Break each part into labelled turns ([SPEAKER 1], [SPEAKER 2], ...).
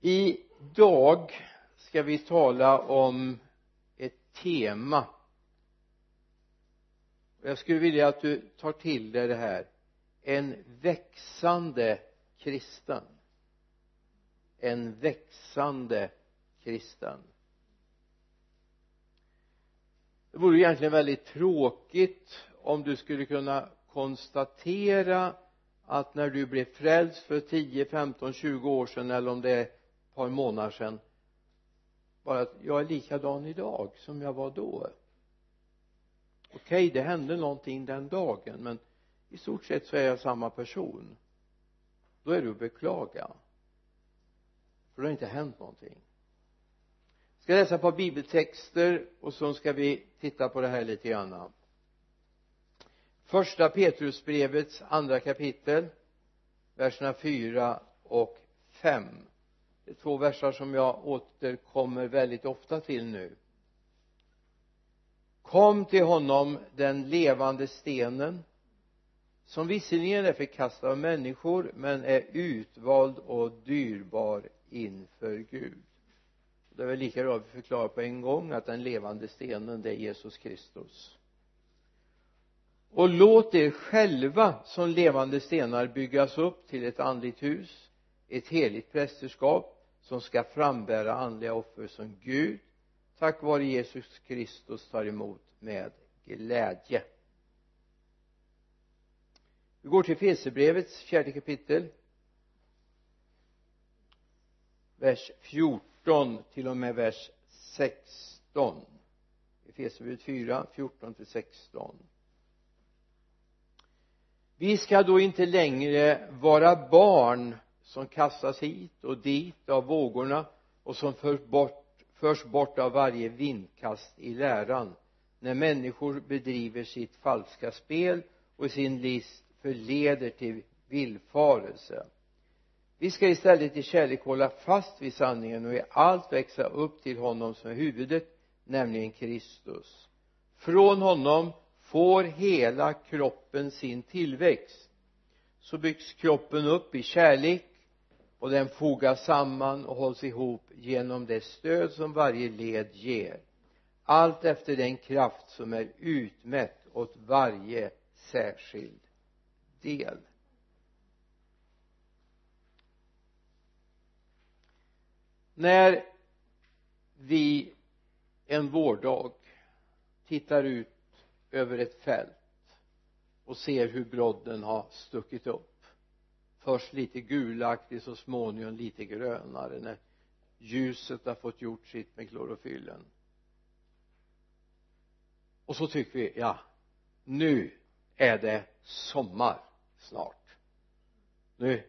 [SPEAKER 1] idag ska vi tala om ett tema. Jag skulle vilja att du tar till dig det här. En växande kristen. En växande kristen. Det vore egentligen väldigt tråkigt om du skulle kunna konstatera att när du blev frälst för 10, 15, 20 år sedan eller om det är par månader sedan bara att jag är likadan idag som jag var då. Okej okay, det hände någonting den dagen men i stort sett så är jag samma person. Då är du att beklaga. För det har inte hänt någonting. Jag ska läsa ett par bibeltexter och så ska vi titta på det här lite grann. Första Petrusbrevets andra kapitel verserna 4 och 5 två versar som jag återkommer väldigt ofta till nu. Kom till honom den levande stenen som visserligen är förkastad av människor men är utvald och dyrbar inför Gud. Det är väl lika bra att vi förklarar på en gång att den levande stenen det är Jesus Kristus. Och låt er själva som levande stenar byggas upp till ett andligt hus ett heligt prästerskap som ska frambära andliga offer som Gud tack vare Jesus Kristus tar emot med glädje. Vi går till Fesebrevets fjärde kapitel vers 14 till och med vers 16 Efesierbrevet 4, 14 till 16 vi ska då inte längre vara barn som kastas hit och dit av vågorna och som förs bort, förs bort av varje vindkast i läran när människor bedriver sitt falska spel och i sin list förleder till villfarelse. Vi ska istället i kärlek hålla fast vid sanningen och i allt växa upp till honom som är huvudet nämligen Kristus. Från honom får hela kroppen sin tillväxt. Så byggs kroppen upp i kärlek och den fogas samman och hålls ihop genom det stöd som varje led ger. Allt efter den kraft som är utmätt åt varje särskild del. När vi en vårdag tittar ut över ett fält och ser hur brodden har stuckit upp först lite gulaktig så småningom lite grönare när ljuset har fått gjort sitt med klorofyllen. Och så tycker vi ja nu är det sommar snart. Nu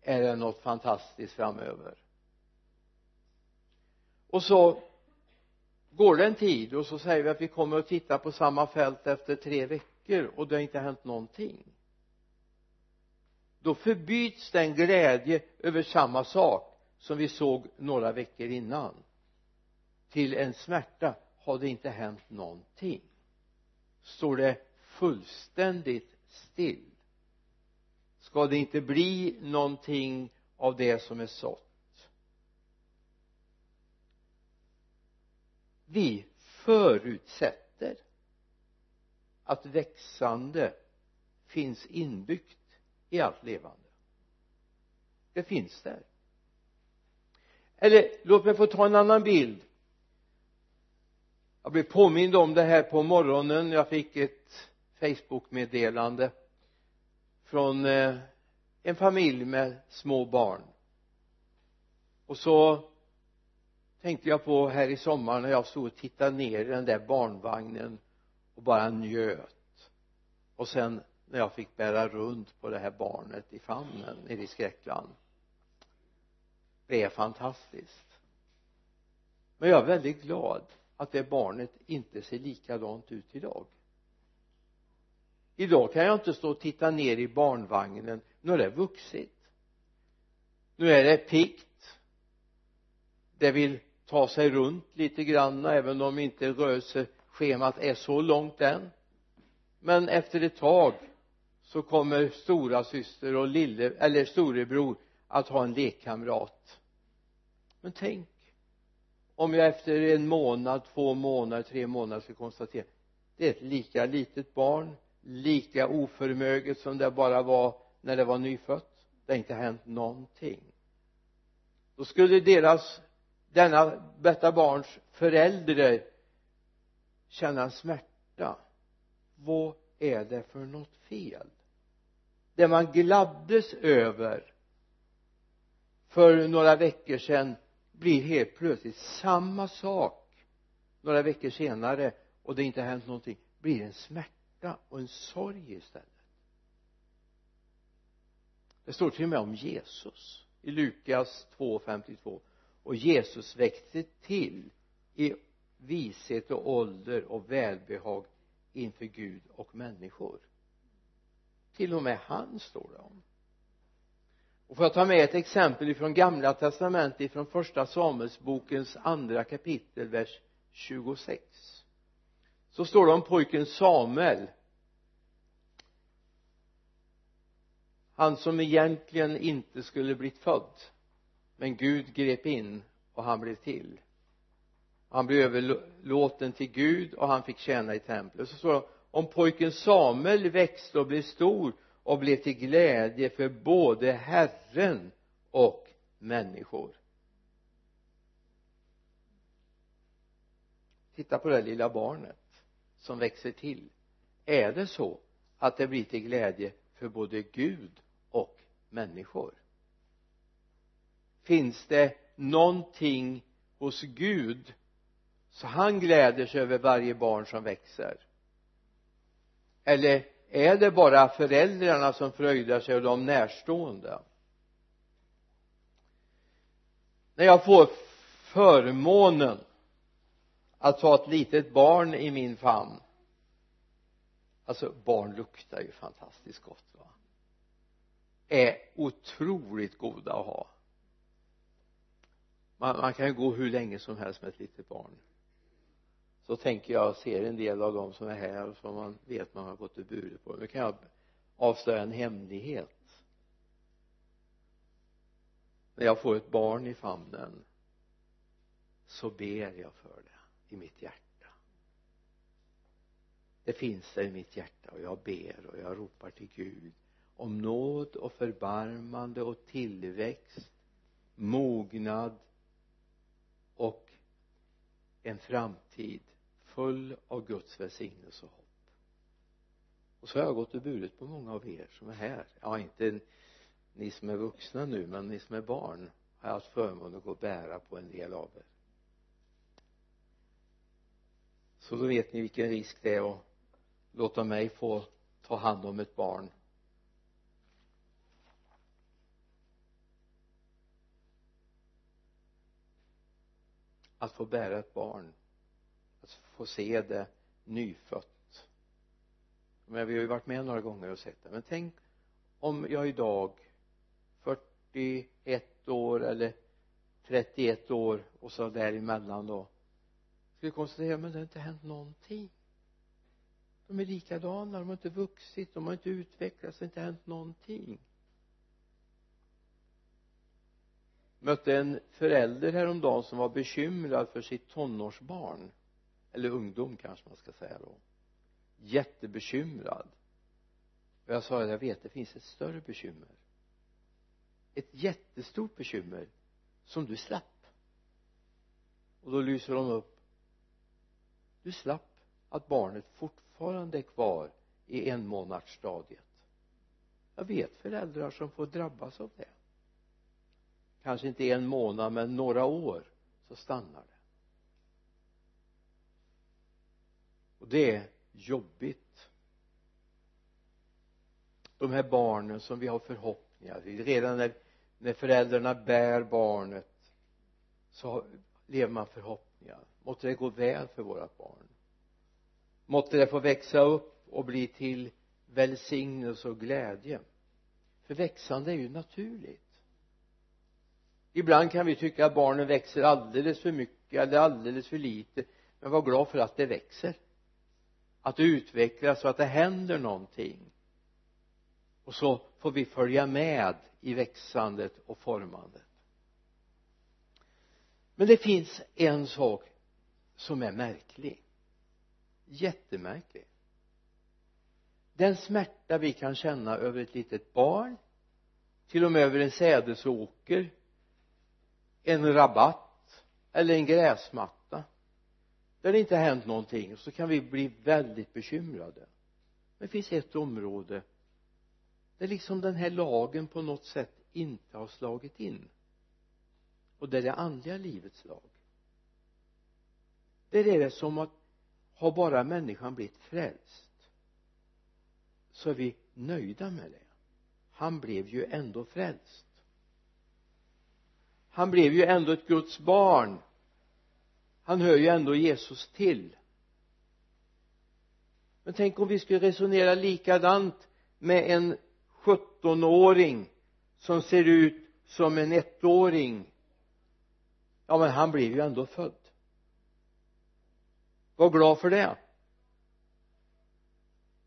[SPEAKER 1] är det något fantastiskt framöver. Och så går det en tid och så säger vi att vi kommer att titta på samma fält efter tre veckor och det har inte hänt någonting då förbyts den glädje över samma sak som vi såg några veckor innan. Till en smärta har det inte hänt någonting. Står det fullständigt still ska det inte bli någonting av det som är sått. Vi förutsätter att växande finns inbyggt i allt levande. Det finns där. Eller låt mig få ta en annan bild. Jag blev påmind om det här på morgonen. Jag fick ett facebookmeddelande från eh, en familj med små barn. Och så tänkte jag på här i sommar när jag stod och tittade ner i den där barnvagnen och bara njöt. Och sen när jag fick bära runt på det här barnet i famnen nere i Skräckland det är fantastiskt. Men jag är väldigt glad att det barnet inte ser likadant ut idag. Idag kan jag inte stå och titta ner i barnvagnen nu har det vuxit nu är det piggt det vill ta sig runt lite grann även om inte rörelseschemat är så långt än. Men efter ett tag så kommer stora syster och lille eller storebror att ha en lekkamrat. Men tänk om jag efter en månad, två månader, tre månader ska konstatera det är ett lika litet barn lika oförmöget som det bara var när det var nyfött. Det har inte hänt någonting. Då skulle deras denna, detta barns föräldrar känna smärta. Vad är det för något fel? Det man gladdes över för några veckor sedan blir helt plötsligt samma sak några veckor senare och det inte hänt någonting. Blir en smärta och en sorg istället. Det står till och med om Jesus i Lukas 2.52 och Jesus växte till i vishet och ålder och välbehag inför Gud och människor till och med han står det om. Och får jag ta med ett exempel ifrån gamla testamentet ifrån första Samuelsbokens andra kapitel vers 26 så står det om pojken Samuel. Han som egentligen inte skulle blivit född men Gud grep in och han blev till. Han blev överlåten till Gud och han fick tjäna i templet. Så står det om pojken Samuel växte och blev stor och blev till glädje för både Herren och människor. Titta på det lilla barnet som växer till. Är det så att det blir till glädje för både Gud och människor? Finns det någonting hos Gud så han gläder sig över varje barn som växer? Eller är det bara föräldrarna som fröjdar sig och de närstående? När jag får förmånen att ha ett litet barn i min famn alltså barn luktar ju fantastiskt gott va? Är otroligt goda att ha. Man, man kan ju gå hur länge som helst med ett litet barn så tänker jag ser en del av dem som är här som man vet man har gått och burit på. Nu kan jag avslöja en hemlighet. När jag får ett barn i famnen så ber jag för det i mitt hjärta. Det finns där i mitt hjärta och jag ber och jag ropar till Gud om nåd och förbarmande och tillväxt mognad och en framtid full av Guds välsignelse och hopp. Och så har jag gått och burit på många av er som är här. Ja inte ni som är vuxna nu men ni som är barn har jag haft förmånen att gå och bära på en del av er. Så då vet ni vilken risk det är att låta mig få ta hand om ett barn. Att få bära ett barn få se det nyfött. Men vi har ju varit med några gånger och sett det. Men tänk om jag idag 41 år eller 31 år och så däremellan då skulle konstatera men det har inte hänt någonting. De är likadana, de har inte vuxit, de har inte utvecklats, det har inte hänt någonting. Mötte en förälder häromdagen som var bekymrad för sitt tonårsbarn eller ungdom kanske man ska säga då. Jättebekymrad. Och jag sa jag vet det finns ett större bekymmer. Ett jättestort bekymmer som du slapp. Och då lyser de upp. Du slapp att barnet fortfarande är kvar i en månadsstadiet jag vet föräldrar som får drabbas av det. Kanske inte en månad men några år så stannar det. Och det är jobbigt. De här barnen som vi har förhoppningar redan när, när föräldrarna bär barnet så lever man förhoppningar. Måtte det gå väl för våra barn. Måtte det få växa upp och bli till välsignelse och glädje. För växande är ju naturligt. Ibland kan vi tycka att barnen växer alldeles för mycket eller alldeles för lite. Men var glad för att det växer att det utvecklas och att det händer någonting. Och så får vi följa med i växandet och formandet. Men det finns en sak som är märklig. Jättemärklig. Den smärta vi kan känna över ett litet barn till och med över en sädesåker en rabatt eller en gräsmatta där det inte har hänt någonting så kan vi bli väldigt bekymrade. Men det finns ett område där liksom den här lagen på något sätt inte har slagit in. Och det är det andliga livets lag. Där är det som att har bara människan blivit frälst så är vi nöjda med det. Han blev ju ändå frälst. Han blev ju ändå ett Guds barn han hör ju ändå Jesus till. Men tänk om vi skulle resonera likadant med en 17-åring som ser ut som en ettåring. Ja men han blev ju ändå född. Var glad för det.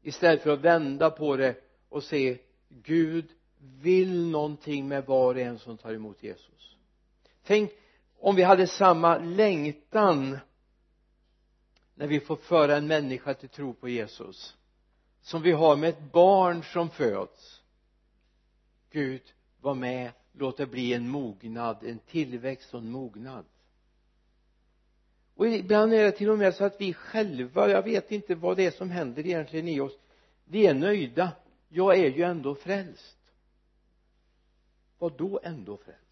[SPEAKER 1] Istället för att vända på det och se Gud vill någonting med var och en som tar emot Jesus. Tänk om vi hade samma längtan när vi får föra en människa till tro på Jesus som vi har med ett barn som föds. Gud var med. Låt det bli en mognad en tillväxt och en mognad. Och ibland är det till och med så att vi själva jag vet inte vad det är som händer egentligen i oss vi är nöjda. Jag är ju ändå frälst. Vad då ändå frälst?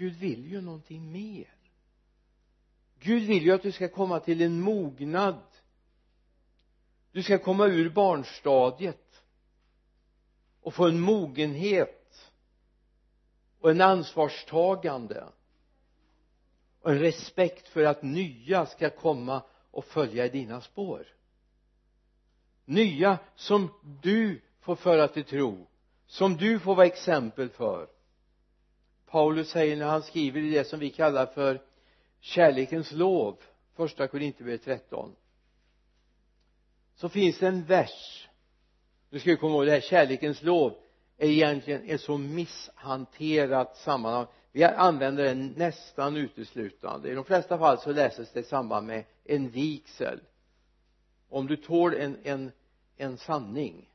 [SPEAKER 1] Gud vill ju någonting mer. Gud vill ju att du ska komma till en mognad. Du ska komma ur barnstadiet och få en mogenhet och en ansvarstagande och en respekt för att nya ska komma och följa i dina spår. Nya som du får föra till tro som du får vara exempel för. Paulus säger när han skriver i det som vi kallar för kärlekens lov första Korinthierbrevet 13 så finns det en vers. Du ska komma ihåg det här kärlekens lov är egentligen ett så misshanterat sammanhang. Vi använder det nästan uteslutande. I de flesta fall så läses det i samband med en vigsel. Om du tål en, en, en sanning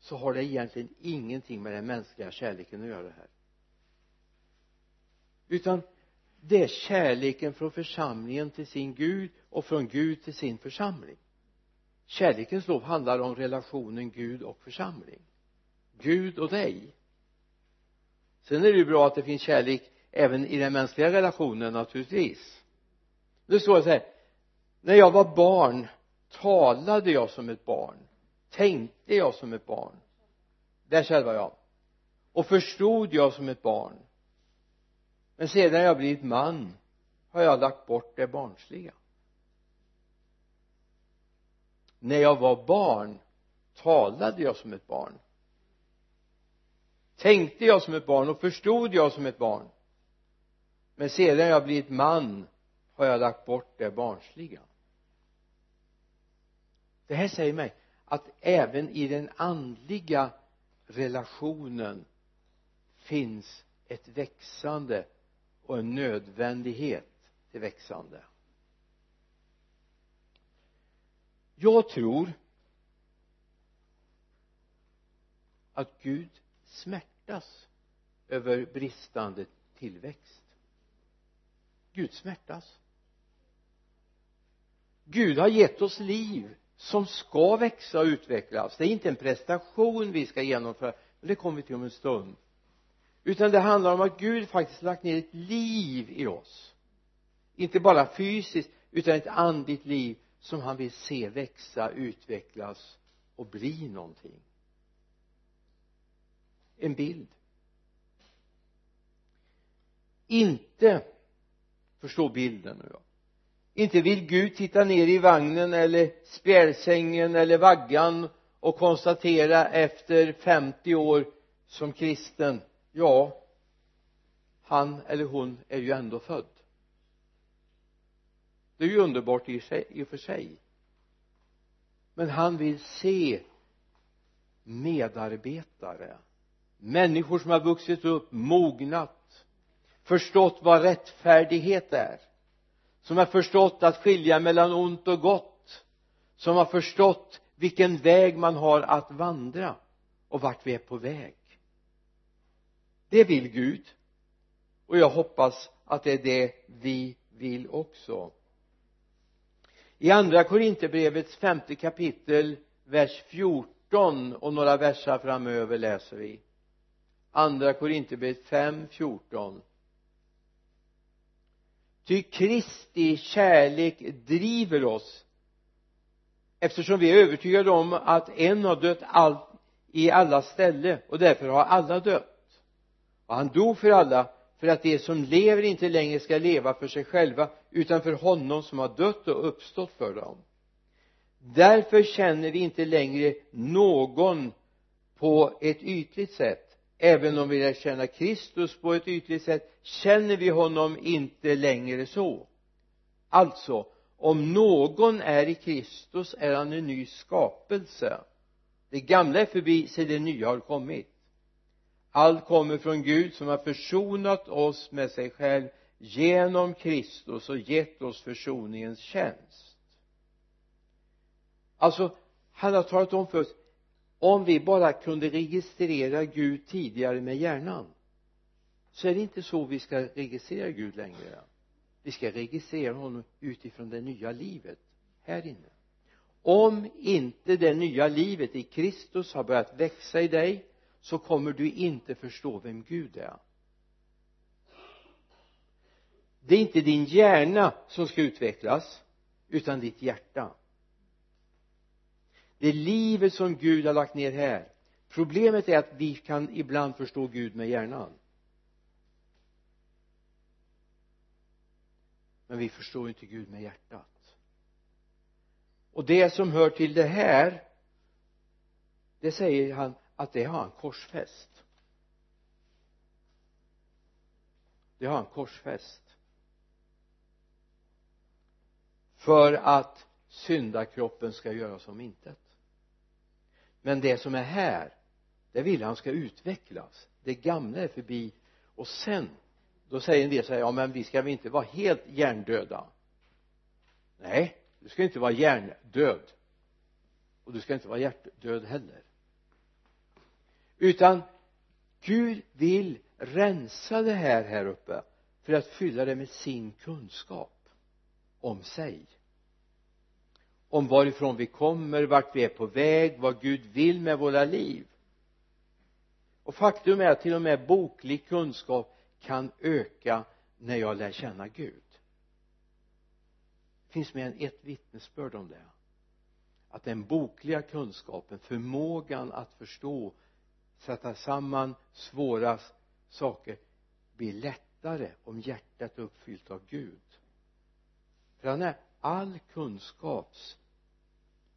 [SPEAKER 1] så har det egentligen ingenting med den mänskliga kärleken att göra här utan det är kärleken från församlingen till sin Gud och från Gud till sin församling. Kärlekens lov handlar om relationen Gud och församling. Gud och dig. Sen är det ju bra att det finns kärlek även i den mänskliga relationen naturligtvis. Det står så här. När jag var barn talade jag som ett barn. Tänkte jag som ett barn. Där själva jag. Och förstod jag som ett barn men sedan jag blivit man har jag lagt bort det barnsliga. När jag var barn talade jag som ett barn. Tänkte jag som ett barn och förstod jag som ett barn. Men sedan jag blivit man har jag lagt bort det barnsliga. Det här säger mig att även i den andliga relationen finns ett växande och en nödvändighet till växande. Jag tror att Gud smärtas över bristande tillväxt. Gud smärtas. Gud har gett oss liv som ska växa och utvecklas. Det är inte en prestation vi ska genomföra men det kommer vi till om en stund utan det handlar om att Gud faktiskt lagt ner ett liv i oss. Inte bara fysiskt utan ett andligt liv som han vill se växa, utvecklas och bli någonting. En bild. Inte förstå bilden nu då. Inte vill Gud titta ner i vagnen eller spjälsängen eller vaggan och konstatera efter 50 år som kristen ja han eller hon är ju ändå född. Det är ju underbart i, sig, i och för sig. Men han vill se medarbetare. Människor som har vuxit upp, mognat förstått vad rättfärdighet är. Som har förstått att skilja mellan ont och gott. Som har förstått vilken väg man har att vandra och vart vi är på väg det vill Gud. Och jag hoppas att det är det vi vill också. I andra korinterbrevets femte kapitel vers 14 och några versar framöver läser vi. Andra korinterbrevet 5, 14 ty Kristi kärlek driver oss eftersom vi är övertygade om att en har dött all, i alla ställe och därför har alla dött och han dog för alla för att de som lever inte längre ska leva för sig själva utan för honom som har dött och uppstått för dem. Därför känner vi inte längre någon på ett ytligt sätt. Även om vi lär känna Kristus på ett ytligt sätt känner vi honom inte längre så. Alltså om någon är i Kristus är han en ny skapelse. Det gamla är förbi se det nya har kommit allt kommer från Gud som har försonat oss med sig själv genom Kristus och gett oss försoningens tjänst. Alltså han har talat om för oss om vi bara kunde registrera Gud tidigare med hjärnan så är det inte så vi ska registrera Gud längre. Vi ska registrera honom utifrån det nya livet här inne. Om inte det nya livet i Kristus har börjat växa i dig så kommer du inte förstå vem Gud är. Det är inte din hjärna som ska utvecklas utan ditt hjärta. Det är livet som Gud har lagt ner här. Problemet är att vi kan ibland förstå Gud med hjärnan. Men vi förstår inte Gud med hjärtat. Och det som hör till det här det säger han att det har han korsfäst. Det har han korsfäst. För att syndakroppen ska göras om intet. Men det som är här det vill han ska utvecklas. Det gamla är förbi. Och sen då säger en del så här ja men vi ska väl inte vara helt hjärndöda? Nej du ska inte vara hjärndöd. Och du ska inte vara hjärtdöd heller utan Gud vill rensa det här här uppe för att fylla det med sin kunskap om sig. Om varifrån vi kommer, vart vi är på väg, vad Gud vill med våra liv. Och faktum är att till och med boklig kunskap kan öka när jag lär känna Gud. Det finns mer än ett vittnesbörd om det. Att den bokliga kunskapen, förmågan att förstå sätta samman svåra saker blir lättare om hjärtat är uppfyllt av Gud. För han är all kunskaps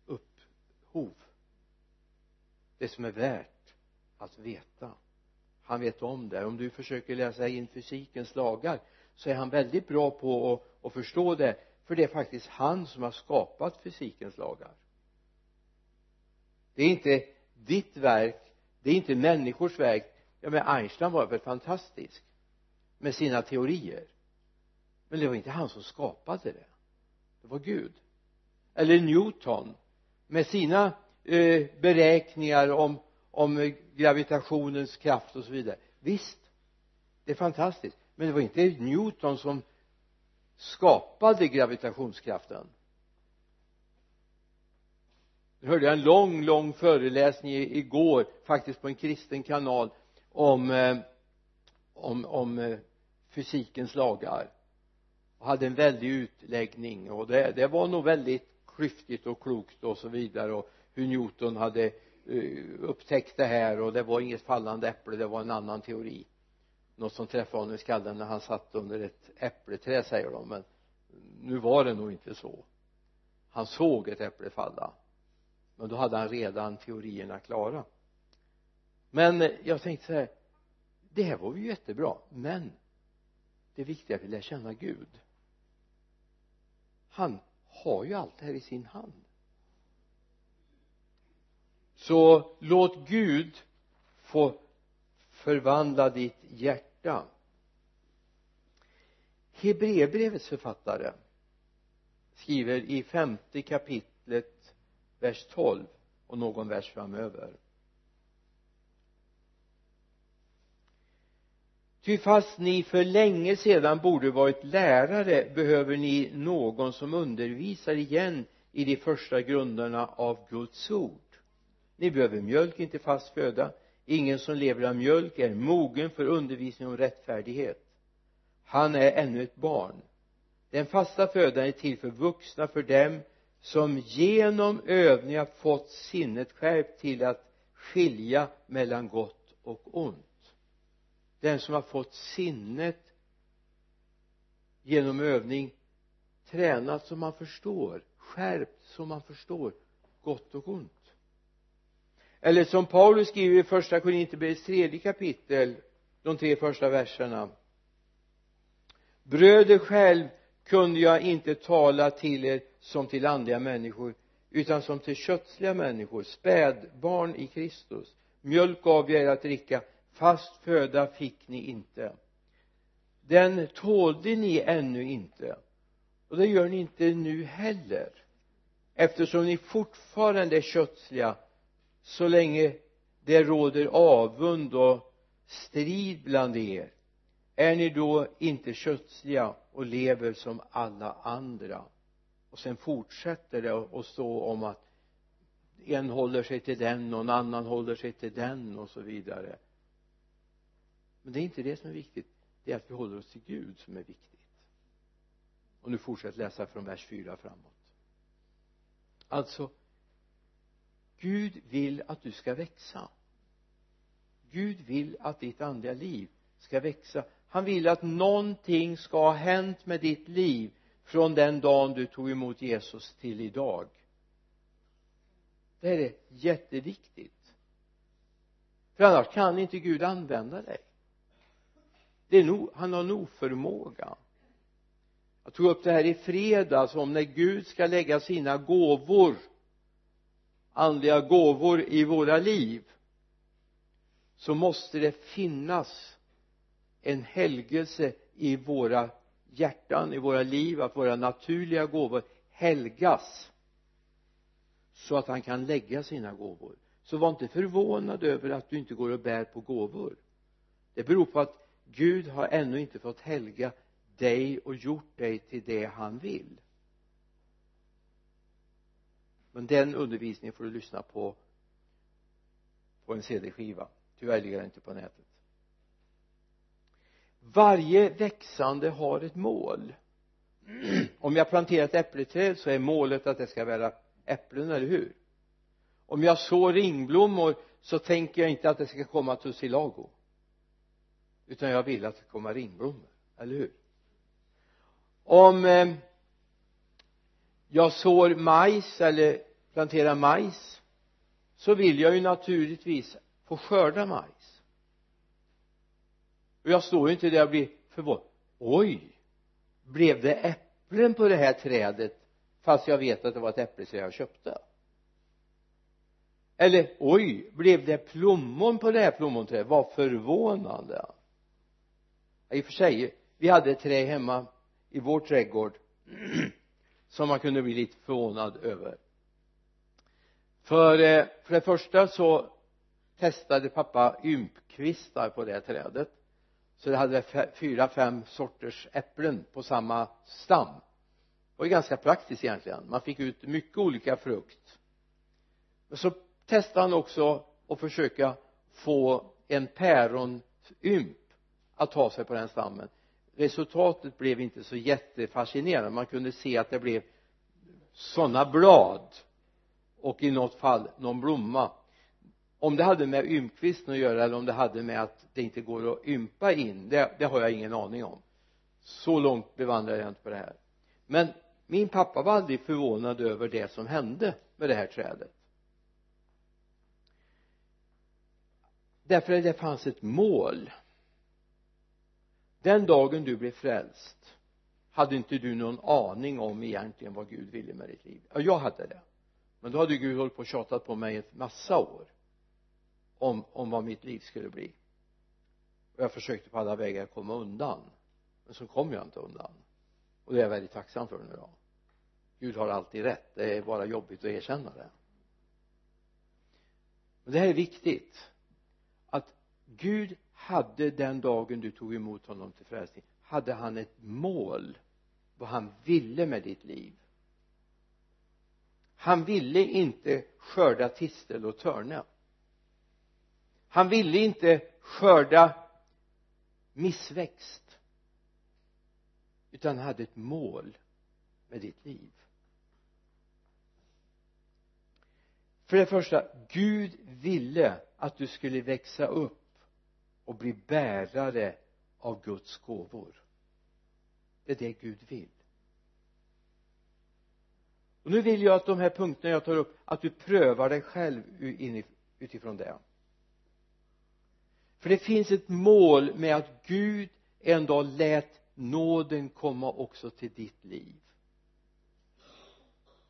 [SPEAKER 1] upphov. Det som är värt att veta. Han vet om det. Om du försöker läsa in fysikens lagar så är han väldigt bra på att, att förstå det. För det är faktiskt han som har skapat fysikens lagar. Det är inte ditt verk det är inte människors verk ja men Einstein var väl fantastisk med sina teorier. Men det var inte han som skapade det. Det var Gud. Eller Newton med sina eh, beräkningar om om gravitationens kraft och så vidare. Visst det är fantastiskt. Men det var inte Newton som skapade gravitationskraften hörde jag en lång lång föreläsning igår faktiskt på en kristen kanal om eh, om, om eh, fysikens lagar. Och hade en väldig utläggning och det, det var nog väldigt klyftigt och klokt och så vidare och hur Newton hade uh, upptäckt det här och det var inget fallande äpple det var en annan teori. Något som träffade honom i skallen när han satt under ett äppleträd säger de men nu var det nog inte så. Han såg ett äpple falla men då hade han redan teorierna klara. Men jag tänkte så här det här var ju jättebra men det viktiga är att vi lär känna Gud. Han har ju allt det här i sin hand. Så låt Gud få förvandla ditt hjärta. Hebreerbrevets författare skriver i femte kapitlet vers 12 och någon vers framöver. Ty fast ni för länge sedan borde varit lärare behöver ni någon som undervisar igen i de första grunderna av Guds ord. Ni behöver mjölk inte fast föda. Ingen som lever av mjölk är mogen för undervisning om rättfärdighet. Han är ännu ett barn. Den fasta födan är till för vuxna för dem som genom övning har fått sinnet skärpt till att skilja mellan gott och ont. Den som har fått sinnet genom övning tränat så man förstår skärpt så man förstår gott och ont. Eller som Paulus skriver i första Korinthierbrevets tredje kapitel de tre första verserna. Bröder själv kunde jag inte tala till er som till andliga människor utan som till kötsliga människor spädbarn i Kristus. Mjölk gav jag er att dricka fast föda fick ni inte. Den tålde ni ännu inte och det gör ni inte nu heller. Eftersom ni fortfarande är kötsliga så länge det råder avund och strid bland er är ni då inte kötsliga och lever som alla andra? Och sen fortsätter det och stå om att en håller sig till den och en annan håller sig till den och så vidare. Men det är inte det som är viktigt. Det är att vi håller oss till Gud som är viktigt. Och nu fortsätt läsa från vers 4 framåt. Alltså Gud vill att du ska växa. Gud vill att ditt andliga liv ska växa. Han vill att någonting ska ha hänt med ditt liv från den dagen du tog emot Jesus till idag. Det här är jätteviktigt. För annars kan inte Gud använda dig. Det är no, han har en oförmåga jag tog upp det här i fredags om när Gud ska lägga sina gåvor andliga gåvor i våra liv. Så måste det finnas en helgelse i våra hjärtan, i våra liv, att våra naturliga gåvor helgas så att han kan lägga sina gåvor. Så var inte förvånad över att du inte går och bär på gåvor. Det beror på att Gud har ännu inte fått helga dig och gjort dig till det han vill. Men den undervisningen får du lyssna på på en cd-skiva. Tyvärr ligger den inte på nätet varje växande har ett mål. Om jag planterar ett äppelträd så är målet att det ska bära äpplen, eller hur? Om jag sår ringblommor så tänker jag inte att det ska komma tussilago utan jag vill att det ska komma ringblommor, eller hur? Om eh, jag sår majs eller planterar majs så vill jag ju naturligtvis få skörda majs och jag står ju inte där och blir förvånad. Oj! Blev det äpplen på det här trädet fast jag vet att det var ett äppelträd jag köpte? Eller oj! Blev det plommon på det här plommonträdet? Vad förvånande. I och för sig vi hade ett träd hemma i vår trädgård som man kunde bli lite förvånad över. För eh, för det första så testade pappa ympkvistar på det här trädet så det hade fyra fem sorters äpplen på samma stam. Det var ju ganska praktiskt egentligen. Man fick ut mycket olika frukt. Men så testade han också att försöka få en päronymp att ta sig på den stammen. Resultatet blev inte så jättefascinerande. Man kunde se att det blev sådana blad och i något fall någon blomma om det hade med ympkvisten att göra eller om det hade med att det inte går att ympa in det, det har jag ingen aning om. Så långt bevandrade jag inte på det här. Men min pappa var aldrig förvånad över det som hände med det här trädet. Därför att det fanns ett mål. Den dagen du blev frälst hade inte du någon aning om egentligen vad Gud ville med ditt liv? Ja jag hade det. Men då hade Gud hållit på och tjatat på mig ett massa år om, om vad mitt liv skulle bli. Och jag försökte på alla vägar komma undan men så kom jag inte undan. Och det är jag väldigt tacksam för nu då. Gud har alltid rätt. Det är bara jobbigt att erkänna det. Men det här är viktigt. Att Gud hade den dagen du tog emot honom till frälsning hade han ett mål vad han ville med ditt liv. Han ville inte skörda tistel och törne han ville inte skörda missväxt utan han hade ett mål med ditt liv. För det första Gud ville att du skulle växa upp och bli bärare av Guds gåvor. Det är det Gud vill. Och nu vill jag att de här punkterna jag tar upp att du prövar dig själv utifrån det för det finns ett mål med att Gud en dag lät nåden komma också till ditt liv.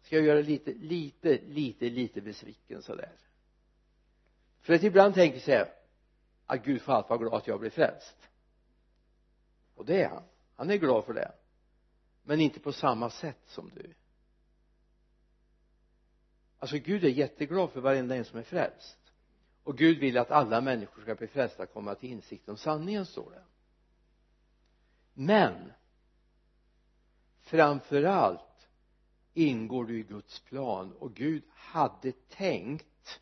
[SPEAKER 1] Ska jag göra lite, lite, lite, lite besviken sådär? För att ibland tänker sig att ah, Gud får allt vara glad att jag blir frälst. Och det är han. Han är glad för det. Men inte på samma sätt som du. Alltså Gud är jätteglad för varenda en som är frälst och Gud vill att alla människor ska bli frälsta och komma till insikt om sanningen står det. Men framför allt ingår du i Guds plan och Gud hade tänkt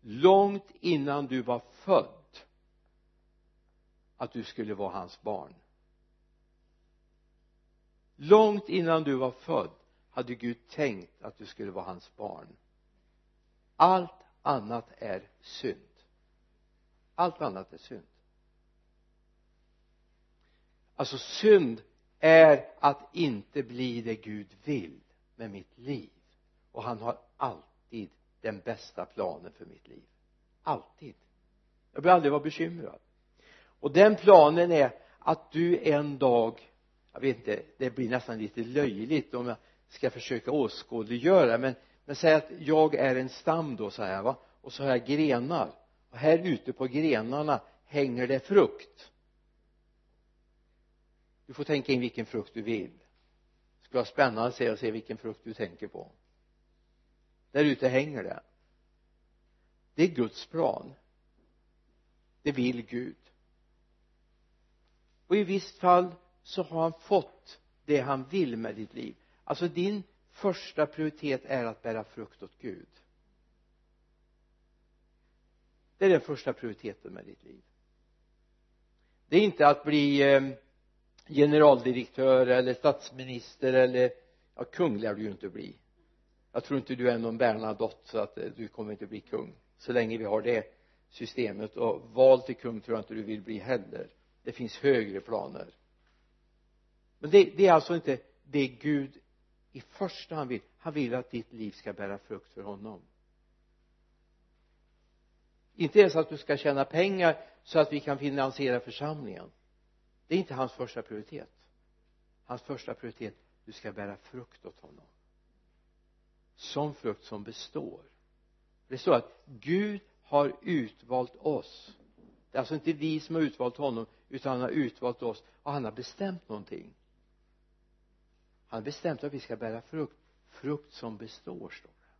[SPEAKER 1] långt innan du var född att du skulle vara hans barn. Långt innan du var född hade Gud tänkt att du skulle vara hans barn. Allt annat är synd. Allt annat är synd. Alltså synd är att inte bli det Gud vill med mitt liv. Och han har alltid den bästa planen för mitt liv. Alltid. Jag behöver aldrig vara bekymrad. Och den planen är att du en dag jag vet inte det blir nästan lite löjligt om jag ska försöka åskådliggöra men men säg att jag är en stam då så här va? Och så har jag grenar. Och här ute på grenarna hänger det frukt. Du får tänka in vilken frukt du vill. Det skulle vara spännande att se och se vilken frukt du tänker på. Där ute hänger det. Det är Guds plan. Det vill Gud. Och i visst fall så har han fått det han vill med ditt liv. Alltså din första prioritet är att bära frukt åt Gud. Det är den första prioriteten med ditt liv. Det är inte att bli eh, generaldirektör eller statsminister eller ja kung lär du ju inte bli. Jag tror inte du är någon Bernadotte så att eh, du kommer inte bli kung. Så länge vi har det systemet. Och val till kung tror jag inte du vill bli heller. Det finns högre planer. Men det, det är alltså inte det Gud i första hand vill han vill att ditt liv ska bära frukt för honom. Inte ens att du ska tjäna pengar så att vi kan finansiera församlingen. Det är inte hans första prioritet. Hans första prioritet du ska bära frukt åt honom. Sån frukt som består. Det står att Gud har utvalt oss. Det är alltså inte vi som har utvalt honom utan han har utvalt oss och han har bestämt någonting han har bestämt att vi ska bära frukt. Frukt som består står det.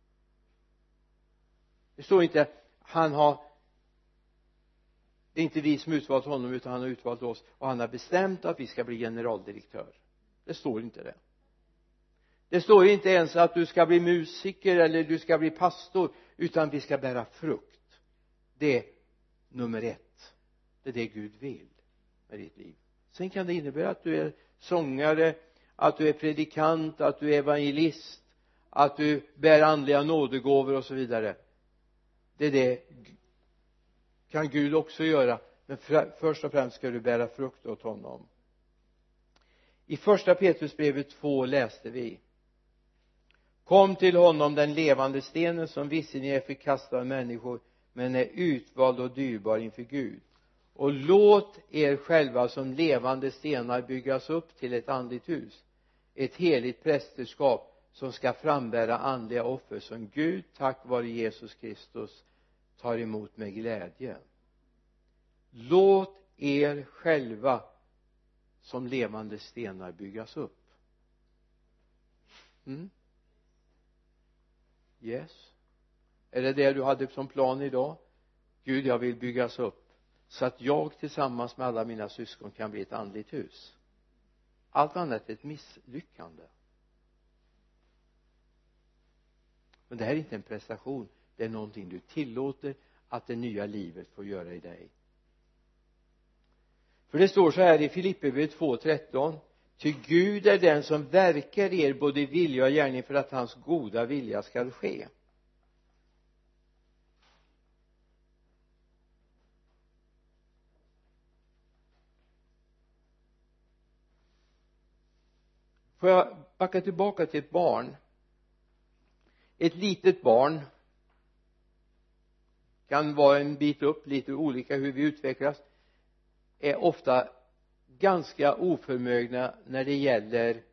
[SPEAKER 1] Det står inte han har det är inte vi som utvalt honom utan han har utvalt oss. Och han har bestämt att vi ska bli generaldirektör. Det står inte det. Det står inte ens att du ska bli musiker eller du ska bli pastor utan vi ska bära frukt. Det är nummer ett. Det är det Gud vill med ditt liv. Sen kan det innebära att du är sångare att du är predikant att du är evangelist att du bär andliga nådegåvor och så vidare. Det är det kan Gud också göra men först och främst ska du bära frukt åt honom. I första Petrusbrevet 2 läste vi kom till honom den levande stenen som visserligen är förkastad av människor men är utvald och dyrbar inför Gud. Och låt er själva som levande stenar byggas upp till ett andligt hus ett heligt prästerskap som ska frambära andliga offer som Gud tack vare Jesus Kristus tar emot med glädje. Låt er själva som levande stenar byggas upp. Mm? yes. Är det det du hade som plan idag? Gud jag vill byggas upp så att jag tillsammans med alla mina syskon kan bli ett andligt hus allt annat är ett misslyckande. Men det här är inte en prestation. Det är någonting du tillåter att det nya livet får göra i dig. För det står så här i Filipperbrevet 2.13 ty Gud är den som verkar er både i vilja och gärning för att hans goda vilja skall ske. Får jag backa tillbaka till ett barn? Ett litet barn kan vara en bit upp lite olika hur vi utvecklas är ofta ganska oförmögna när det gäller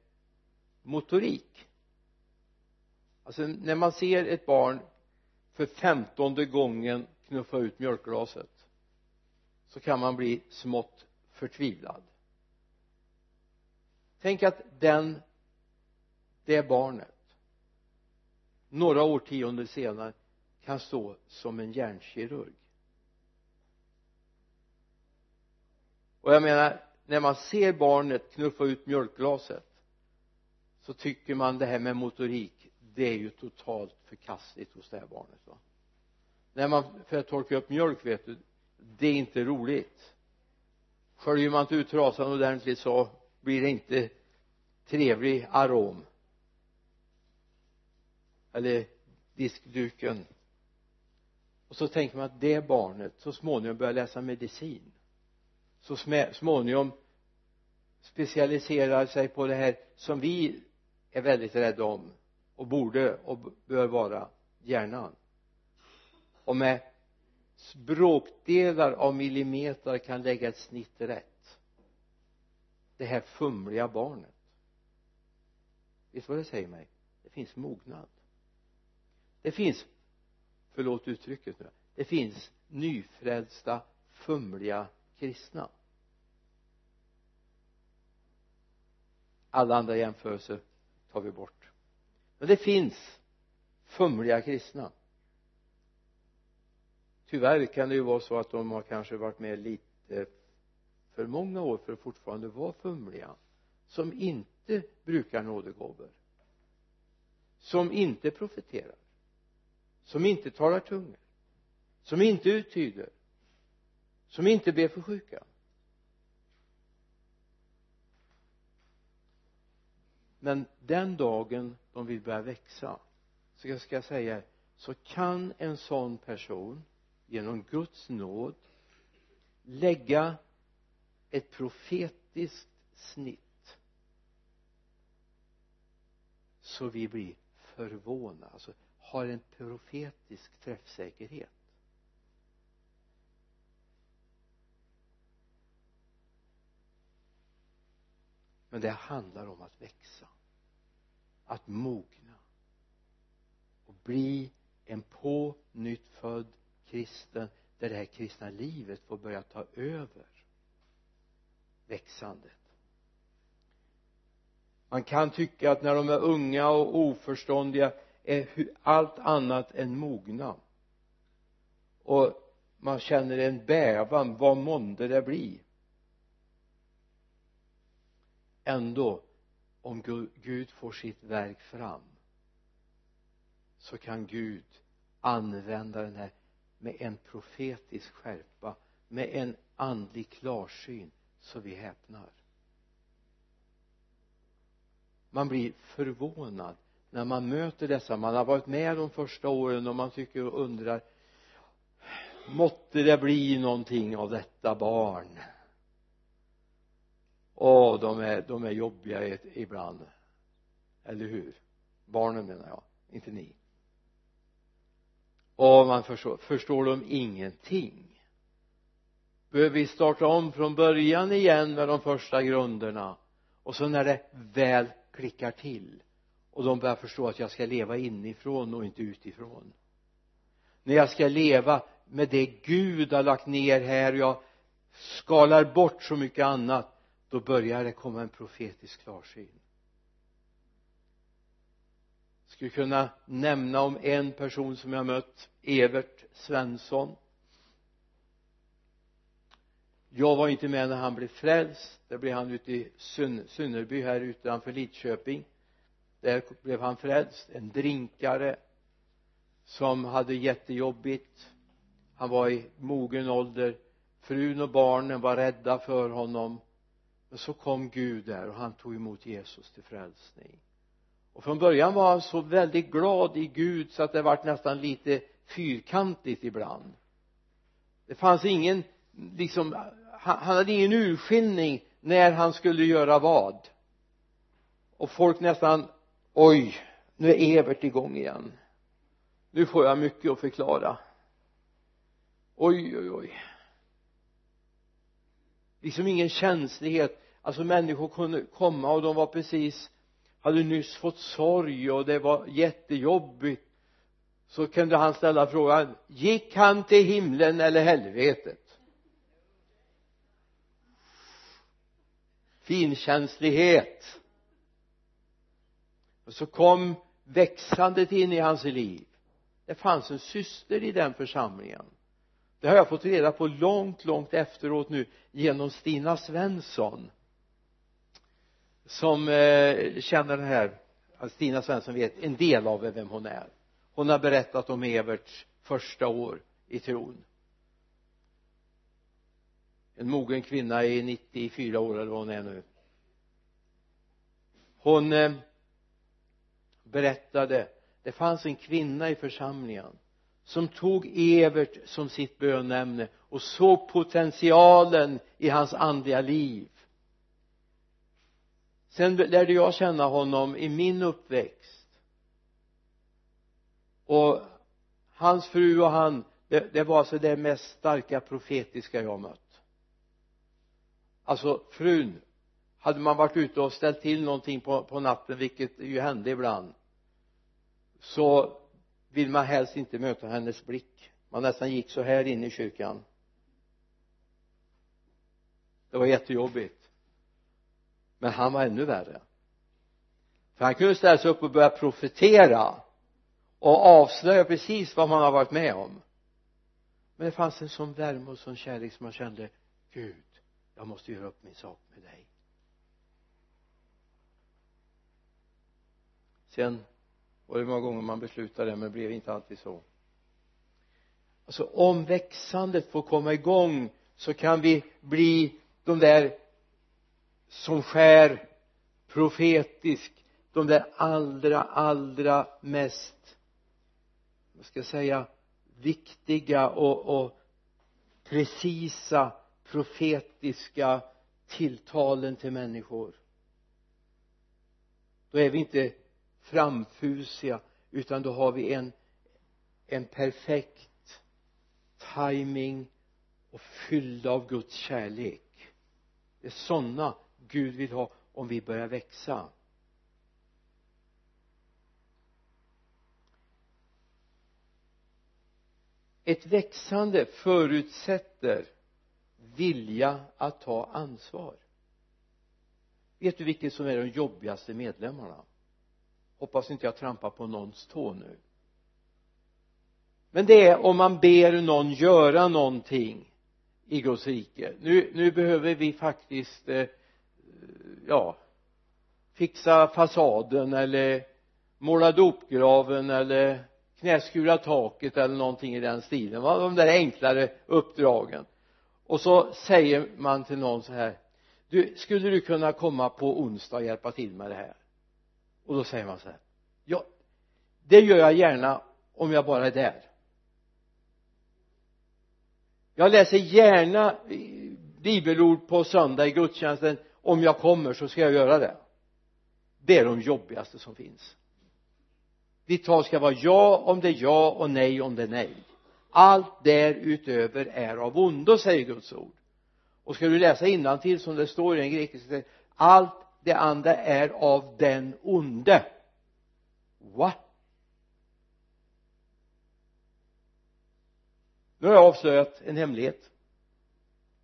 [SPEAKER 1] motorik. Alltså när man ser ett barn för femtonde gången knuffa ut mjölkglaset så kan man bli smått förtvivlad tänk att den det barnet några årtionden senare kan stå som en hjärnkirurg. Och jag menar när man ser barnet knuffa ut mjölkglaset så tycker man det här med motorik det är ju totalt förkastligt hos det här barnet va? När man för att torka upp mjölk vet du det är inte roligt. Sköljer man inte ut trasan ordentligt så blir det inte trevlig arom. Eller diskduken. Och så tänker man att det barnet så småningom börjar läsa medicin. Så småningom specialiserar sig på det här som vi är väldigt rädda om och borde och bör vara hjärnan. Och med bråkdelar av millimeter kan lägga ett snitt rätt det här fumliga barnet. Vet du vad det säger mig? Det finns mognad. Det finns förlåt uttrycket nu det finns nyfrälsta fumliga kristna. Alla andra jämförelser tar vi bort. Men det finns fumliga kristna. Tyvärr kan det ju vara så att de har kanske varit med lite för många år för att fortfarande vara fumliga som inte brukar nådegåvor som inte profeterar som inte talar tungor som inte uttyder som inte ber för sjuka. Men den dagen de vill börja växa så ska jag säga så kan en sån person genom Guds nåd lägga ett profetiskt snitt så vi blir förvånade. Alltså har en profetisk träffsäkerhet. Men det handlar om att växa att mogna och bli en på nytt född kristen där det här kristna livet får börja ta över växandet. Man kan tycka att när de är unga och oförståndiga är allt annat än mogna. Och man känner en bävan vad månde det bli? Ändå om Gud får sitt verk fram så kan Gud använda den här med en profetisk skärpa med en andlig klarsyn så vi häpnar. Man blir förvånad när man möter dessa. Man har varit med de första åren och man tycker och undrar måtte det bli någonting av detta barn? Åh de är, de är jobbiga ibland. Eller hur? Barnen menar jag inte ni. Och man förstår, förstår de ingenting? Behöver vi starta om från början igen med de första grunderna? Och så när det väl klickar till och de börjar förstå att jag ska leva inifrån och inte utifrån. När jag ska leva med det Gud har lagt ner här och jag skalar bort så mycket annat då börjar det komma en profetisk klarsyn. Skulle kunna nämna om en person som jag mött Evert Svensson jag var inte med när han blev frälst. Det blev han ute i Sunnerby här utanför Lidköping. Där blev han frälst. En drinkare som hade jättejobbigt. Han var i mogen ålder. Frun och barnen var rädda för honom. Men så kom Gud där och han tog emot Jesus till frälsning. Och från början var han så väldigt glad i Gud så att det vart nästan lite fyrkantigt ibland. Det fanns ingen liksom han, han hade ingen urskiljning när han skulle göra vad. Och folk nästan oj nu är Evert igång igen. Nu får jag mycket att förklara. Oj oj oj. Liksom ingen känslighet. Alltså människor kunde komma och de var precis hade nyss fått sorg och det var jättejobbigt. Så kunde han ställa frågan gick han till himlen eller helvetet? Finkänslighet. Och så kom växandet in i hans liv. Det fanns en syster i den församlingen. Det har jag fått reda på långt långt efteråt nu genom Stina Svensson som eh, känner den här Stina Svensson vet en del av vem hon är. Hon har berättat om Everts första år i tron en mogen kvinna i 94 år eller vad hon är nu. Hon eh, berättade det fanns en kvinna i församlingen som tog Evert som sitt bönämne och såg potentialen i hans andliga liv. Sen lärde jag känna honom i min uppväxt. Och hans fru och han det, det var alltså det mest starka profetiska jag mött alltså frun hade man varit ute och ställt till någonting på, på natten vilket ju hände ibland så vill man helst inte möta hennes blick. Man nästan gick så här in i kyrkan. Det var jättejobbigt. Men han var ännu värre. För han kunde ställa sig upp och börja profetera och avslöja precis vad man har varit med om. Men det fanns en sån värme och sån kärlek som man kände Gud jag måste göra upp min sak med dig. Sen var det många gånger man beslutade det men det blev inte alltid så. Alltså om växandet får komma igång så kan vi bli de där som skär profetiskt de där allra allra mest vad ska jag säga viktiga och, och precisa profetiska tilltalen till människor. Då är vi inte framfusiga utan då har vi en en perfekt timing och fyllda av Guds kärlek. Det är sådana Gud vill ha om vi börjar växa. Ett växande förutsätter vilja att ta ansvar. Vet du vilket som är de jobbigaste medlemmarna? Hoppas inte jag trampar på någons tå nu. Men det är om man ber någon göra någonting i Guds rike. Nu, nu behöver vi faktiskt eh, ja fixa fasaden eller måla dopgraven eller knäskura taket eller någonting i den stilen va? de där enklare uppdragen och så säger man till någon så här du skulle du kunna komma på onsdag och hjälpa till med det här? Och då säger man så här ja det gör jag gärna om jag bara är där. Jag läser gärna bibelord på söndag i gudstjänsten. Om jag kommer så ska jag göra det. Det är de jobbigaste som finns. Ditt tal ska vara ja om det är ja och nej om det är nej allt därutöver är av ondo säger Guds ord. Och ska du läsa till som det står i den grekiska allt det andra är av den onde. Va nu har jag avslöjat en hemlighet.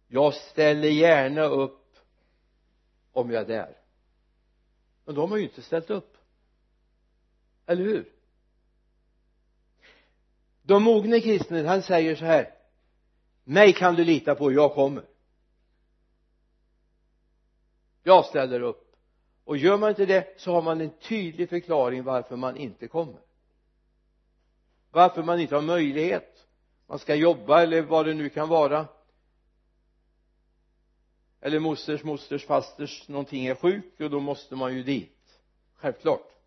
[SPEAKER 1] Jag ställer gärna upp om jag är där. Men de har ju inte ställt upp. Eller hur? De mogne kristne han säger så här. Mig kan du lita på, jag kommer. Jag ställer upp. Och gör man inte det så har man en tydlig förklaring varför man inte kommer. Varför man inte har möjlighet. Man ska jobba eller vad det nu kan vara. Eller mosters mosters fasters någonting är sjuk och då måste man ju dit. Självklart.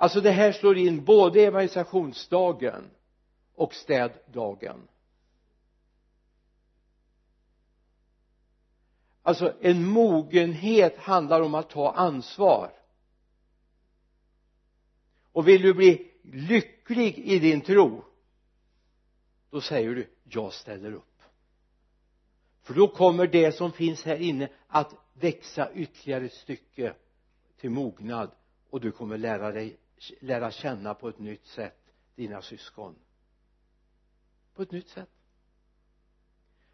[SPEAKER 1] Alltså det här slår in både evangelisationsdagen och städdagen. Alltså en mogenhet handlar om att ta ansvar. Och vill du bli lycklig i din tro då säger du jag ställer upp. För då kommer det som finns här inne att växa ytterligare ett stycke till mognad och du kommer lära dig lära känna på ett nytt sätt dina syskon. På ett nytt sätt.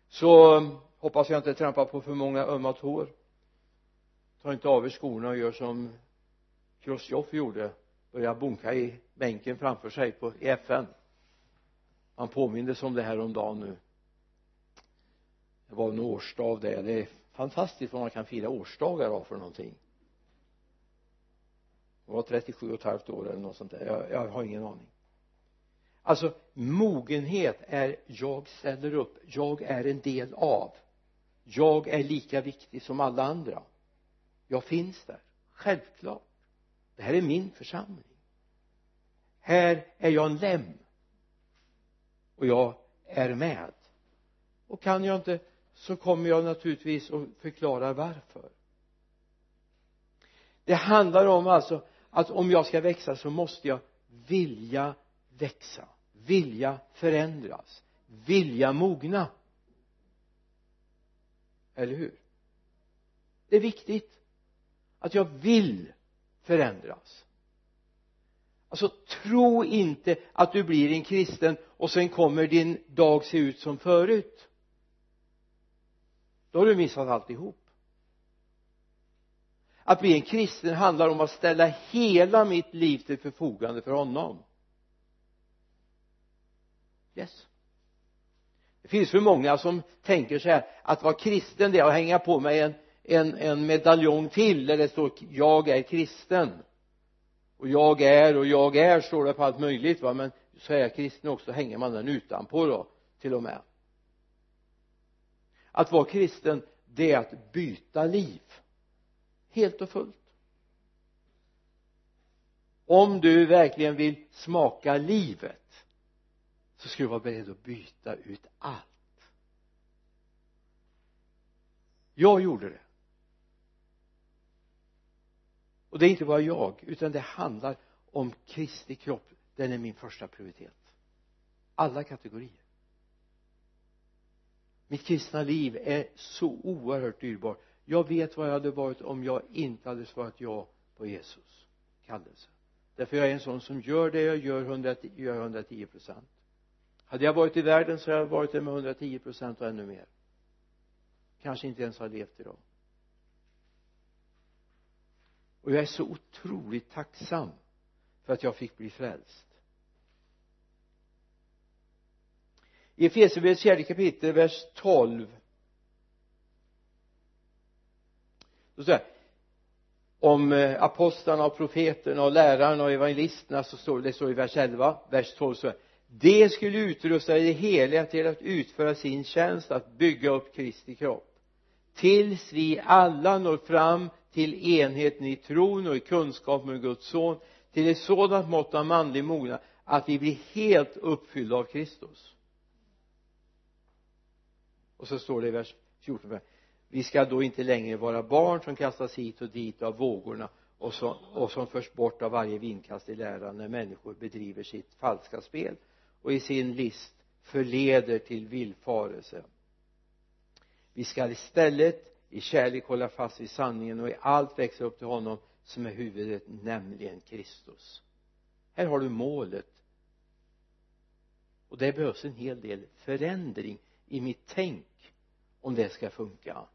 [SPEAKER 1] Så um, hoppas jag inte trampar på för många ömma tår. Ta inte av er skorna och gör som Chrusjtjov gjorde. Börja bunka i bänken framför sig på, i FN han påmindes om det här om dagen nu. Det var en årsdag det. Det är fantastiskt vad man kan fira årsdagar av för någonting det var 37 och ett halvt år eller något sånt där. Jag, jag har ingen aning. Alltså mogenhet är jag ställer upp. Jag är en del av. Jag är lika viktig som alla andra. Jag finns där. Självklart. Det här är min församling. Här är jag en lem. Och jag är med. Och kan jag inte så kommer jag naturligtvis och förklarar varför. Det handlar om alltså att om jag ska växa så måste jag vilja växa vilja förändras vilja mogna. Eller hur? Det är viktigt att jag vill förändras. Alltså tro inte att du blir en kristen och sen kommer din dag se ut som förut. Då har du missat alltihop att bli en kristen handlar om att ställa hela mitt liv till förfogande för honom. Yes. Det finns för många som tänker så här att vara kristen det är att hänga på mig en, en, en medaljong till där det står jag är kristen. Och jag är och jag är står det på allt möjligt va? Men så är jag kristen också hänger man den utanpå då till och med. Att vara kristen det är att byta liv helt och fullt. Om du verkligen vill smaka livet så ska du vara beredd att byta ut allt. Jag gjorde det. Och det är inte bara jag utan det handlar om Kristi kropp. Den är min första prioritet. Alla kategorier. Mitt kristna liv är så oerhört dyrbart jag vet vad jag hade varit om jag inte hade svarat ja på Jesus kallelse. Därför jag är en sån som gör det jag gör 110, gör 110 procent. Hade jag varit i världen så hade jag varit det med 110 procent och ännu mer. Kanske inte ens har levt idag. Och jag är så otroligt tacksam för att jag fick bli frälst. I Efesierbrevets fjärde kapitel vers 12 så här om eh, apostlarna och profeterna och lärarna och evangelisterna så står det så i vers 11 vers 12 så här de skulle utrusta det heliga till att utföra sin tjänst att bygga upp Kristi kropp. Tills vi alla når fram till enheten i tron och i kunskap med Guds son till ett sådant mått av manlig mognad att vi blir helt uppfyllda av Kristus. Och så står det i vers 14 vi ska då inte längre vara barn som kastas hit och dit av vågorna och, som, och som förs bort av varje vindkast i läran när människor bedriver sitt falska spel och i sin list förleder till villfarelse vi ska istället i kärlek hålla fast vid sanningen och i allt växa upp till honom som är huvudet nämligen Kristus. Här har du målet. Och det behövs en hel del förändring i mitt tänk om det ska funka.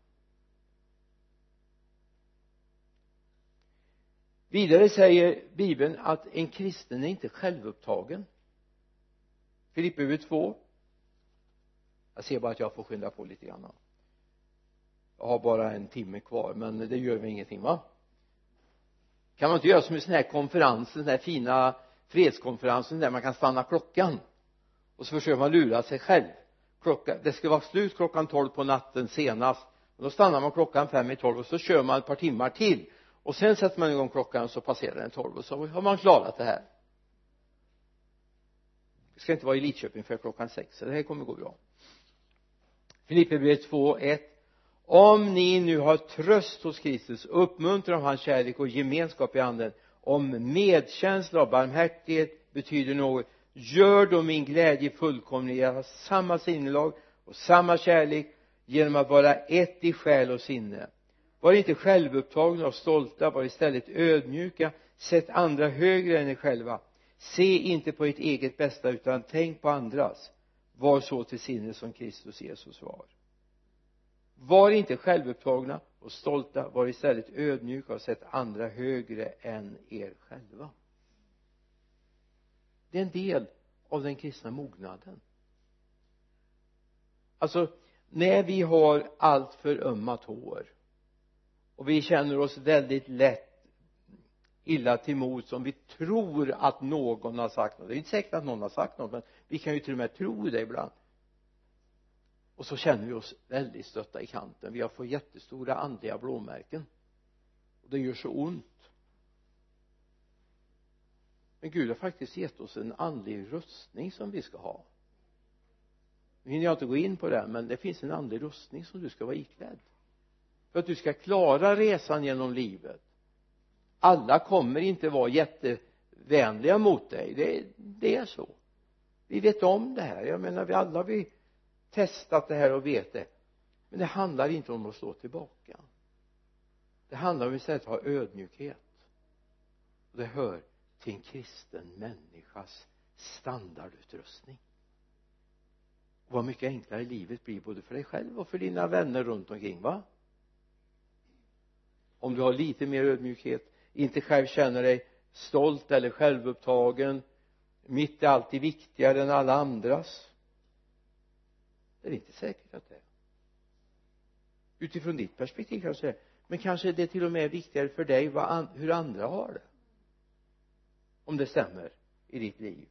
[SPEAKER 1] Vidare säger bibeln att en kristen är inte självupptagen. Filipperbrevet 2 jag ser bara att jag får skynda på lite grann. Jag har bara en timme kvar men det gör väl ingenting va? Kan man inte göra som en sån här konferens, den här fina fredskonferensen där man kan stanna klockan? Och så försöker man lura sig själv. Klockan, det ska vara slut klockan tolv på natten senast. Och då stannar man klockan fem i tolv och så kör man ett par timmar till och sen sätter man igång klockan så passerar den tolv och så har man klarat det här. Det ska inte vara i Lidköping för klockan sex så det här kommer gå bra. Filipperbrevet 2, 1 om ni nu har tröst hos Kristus uppmuntran av hans kärlek och gemenskap i anden. Om medkänsla och barmhärtighet betyder något gör då min glädje fullkomlig att ha samma sinnelag och samma kärlek genom att vara ett i själ och sinne var inte självupptagna och stolta var istället ödmjuka. Sätt andra högre än er själva. Se inte på ert eget bästa utan tänk på andras. Var så till sinne som Kristus Jesus var. Var inte självupptagna och stolta var istället ödmjuka och sätt andra högre än er själva. Det är en del av den kristna mognaden. Alltså när vi har allt för ömma tår och vi känner oss väldigt lätt illa till mods om vi tror att någon har sagt något. Det är inte säkert att någon har sagt något men vi kan ju till och med tro det ibland. Och så känner vi oss väldigt stötta i kanten. Vi har fått jättestora andliga blåmärken. Och det gör så ont. Men Gud har faktiskt gett oss en andlig rustning som vi ska ha. Nu hinner jag inte gå in på det men det finns en andlig rustning som du ska vara iklädd för att du ska klara resan genom livet. Alla kommer inte vara jättevänliga mot dig. Det, det är så. Vi vet om det här. Jag menar vi alla vi testat det här och vet det. Men det handlar inte om att stå tillbaka. Det handlar om istället att ha ödmjukhet. Och det hör till en kristen människas standardutrustning. Och vad mycket enklare livet blir både för dig själv och för dina vänner runt omkring va? Om du har lite mer ödmjukhet inte själv känner dig stolt eller självupptagen. Mitt är alltid viktigare än alla andras. Det är inte säkert att det är. Utifrån ditt perspektiv kanske det är men kanske det till och med är viktigare för dig vad, hur andra har det. Om det stämmer i ditt liv.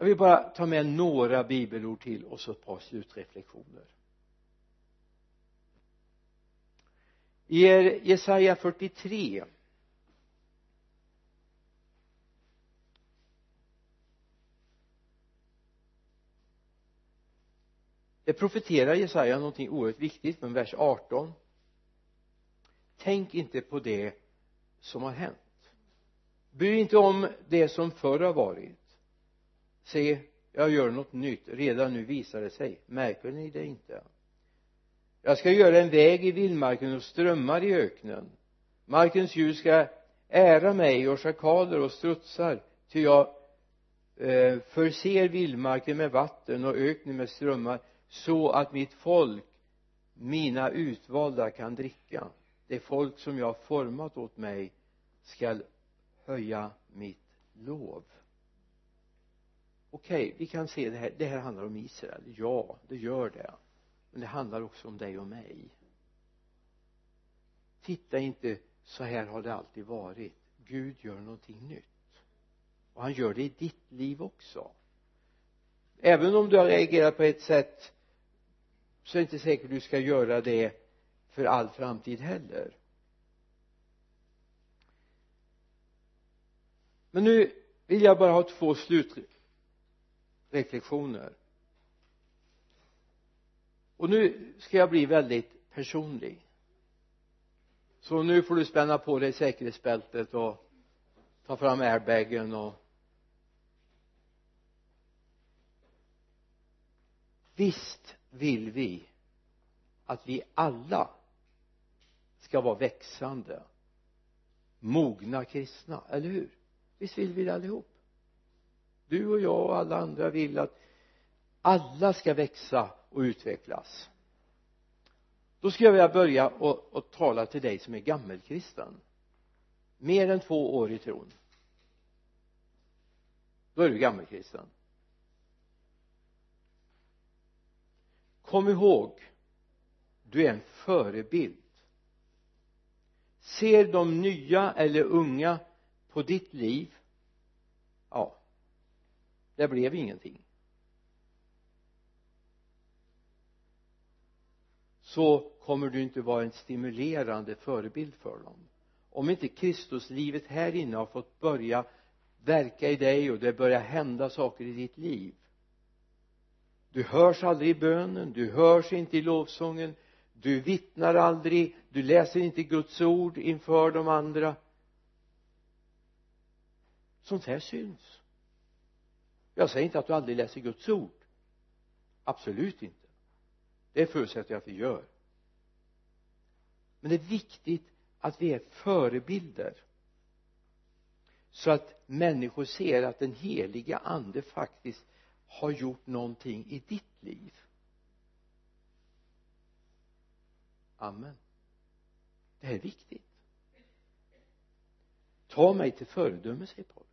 [SPEAKER 1] Jag vill bara ta med några bibelord till och så ett par slutreflektioner. I Jesaja 43 det profeterar Jesaja någonting oerhört viktigt men vers 18 tänk inte på det som har hänt. Bry inte om det som förr har varit se jag gör något nytt. Redan nu visar det sig. Märker ni det inte? Jag ska göra en väg i vildmarken och strömmar i öknen. Markens djur ska ära mig och schakaler och strutsar ty jag eh, förser vildmarken med vatten och öknen med strömmar så att mitt folk mina utvalda kan dricka. Det folk som jag har format åt mig skall höja mitt lov okej okay, vi kan se det här. Det här handlar om Israel. Ja det gör det. Men det handlar också om dig och mig. Titta inte så här har det alltid varit. Gud gör någonting nytt. Och han gör det i ditt liv också. Även om du har reagerat på ett sätt så är det inte säkert du ska göra det för all framtid heller. Men nu vill jag bara ha två reflektioner. Och nu ska jag bli väldigt personlig. Så nu får du spänna på dig säkerhetsbältet och ta fram airbagen och visst vill vi att vi alla ska vara växande mogna kristna, eller hur? Visst vill vi det allihop? Du och jag och alla andra vill att alla ska växa och utvecklas. Då skulle jag vilja börja och, och tala till dig som är gammelkristen. Mer än två år i tron. Då är du gammelkristen. Kom ihåg du är en förebild. Ser de nya eller unga på ditt liv? Ja det blev ingenting. Så kommer du inte vara en stimulerande förebild för dem. Om inte Kristuslivet här inne har fått börja verka i dig och det börjar hända saker i ditt liv. Du hörs aldrig i bönen du hörs inte i lovsången du vittnar aldrig du läser inte Guds ord inför de andra. Sånt här syns jag säger inte att du aldrig läser Guds ord. Absolut inte. Det förutsätter jag att vi gör. Men det är viktigt att vi är förebilder. Så att människor ser att den heliga ande faktiskt har gjort någonting i ditt liv. Amen. Det här är viktigt. Ta mig till föredöme säger Paulus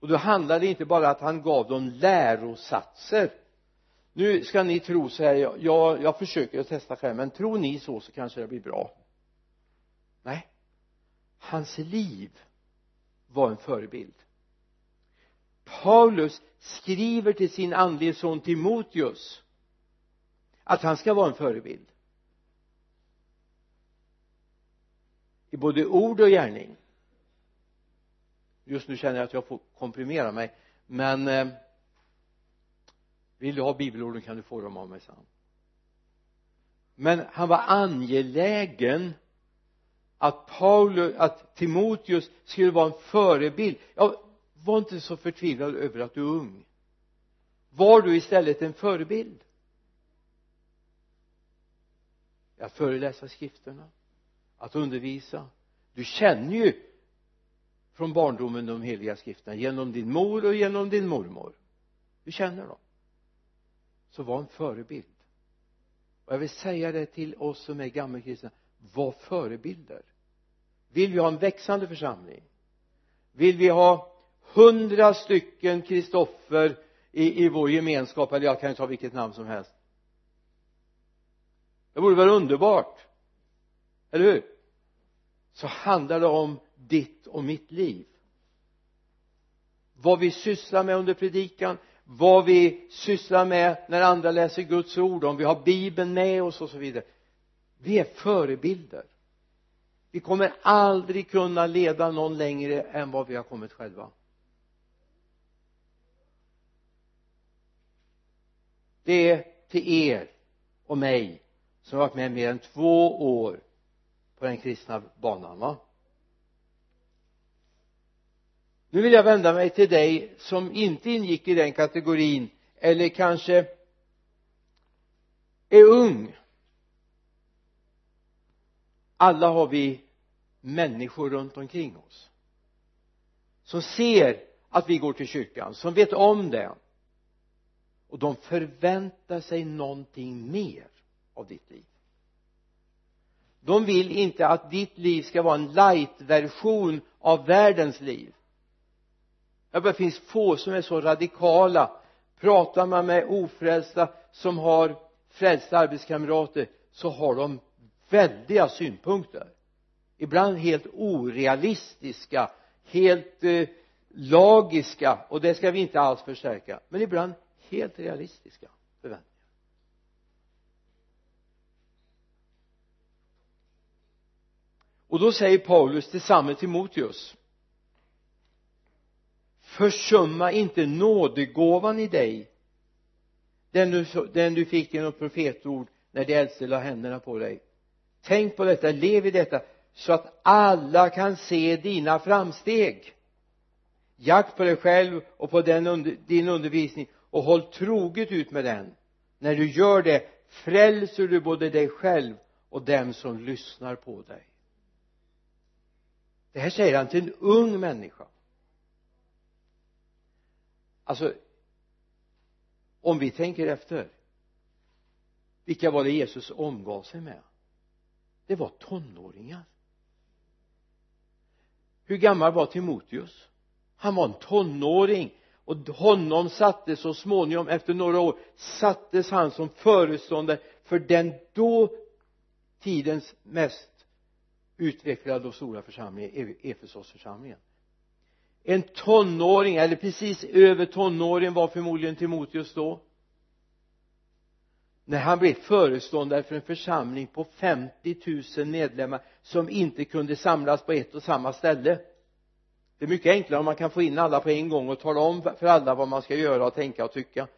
[SPEAKER 1] och då handlar det inte bara att han gav dem lärosatser. Nu ska ni tro så här jag, jag försöker att testa själv men tror ni så så kanske det blir bra. Nej. Hans liv var en förebild. Paulus skriver till sin andlige son Timoteus att han ska vara en förebild. I både ord och gärning just nu känner jag att jag får komprimera mig. Men eh, vill du ha bibelorden kan du få dem av mig sen men han var angelägen att Paulus, att Timoteus skulle vara en förebild. Ja, var inte så förtvivlad över att du är ung. Var du istället en förebild? Att föreläsa skrifterna att undervisa. Du känner ju från barndomen de heliga skrifterna genom din mor och genom din mormor. Du känner dem så var en förebild. Och jag vill säga det till oss som är gammelkristna var förebilder. Vill vi ha en växande församling? Vill vi ha hundra stycken Kristoffer i, i vår gemenskap? Eller jag kan ta vilket namn som helst. Det vore väl underbart. Eller hur? Så handlar det om ditt och mitt liv. Vad vi sysslar med under predikan vad vi sysslar med när andra läser Guds ord om vi har bibeln med oss och så vidare. Vi är förebilder. Vi kommer aldrig kunna leda någon längre än vad vi har kommit själva. Det är till er och mig som har varit med mer än två år på den kristna banan va? Nu vill jag vända mig till dig som inte ingick i den kategorin eller kanske är ung. Alla har vi människor runt omkring oss som ser att vi går till kyrkan som vet om det. Och de förväntar sig någonting mer av ditt liv. De vill inte att ditt liv ska vara en light-version av världens liv jag det finns få som är så radikala. Pratar man med ofrälsta som har frälsta arbetskamrater så har de väldiga synpunkter. Ibland helt orealistiska helt eh, lagiska och det ska vi inte alls förstärka. Men ibland helt realistiska förväntningar. Och då säger Paulus till samme Timoteus försumma inte nådegåvan i dig. Den du, den du fick genom profetord när de äldste la händerna på dig. Tänk på detta, lev i detta så att alla kan se dina framsteg. Jakt på dig själv och på den under, din undervisning och håll troget ut med den. När du gör det frälser du både dig själv och dem som lyssnar på dig. Det här säger han till en ung människa alltså om vi tänker efter vilka var det Jesus omgav sig med? Det var tonåringar. Hur gammal var Timoteus? Han var en tonåring och honom sattes så småningom efter några år sattes han som föreståndare för den då tidens mest utvecklade och stora församling e- Efesosförsamlingen en tonåring eller precis över tonåringen var förmodligen Timoteus då. När han blev föreståndare för en församling på 50 000 medlemmar som inte kunde samlas på ett och samma ställe. Det är mycket enklare om man kan få in alla på en gång och tala om för alla vad man ska göra och tänka och tycka.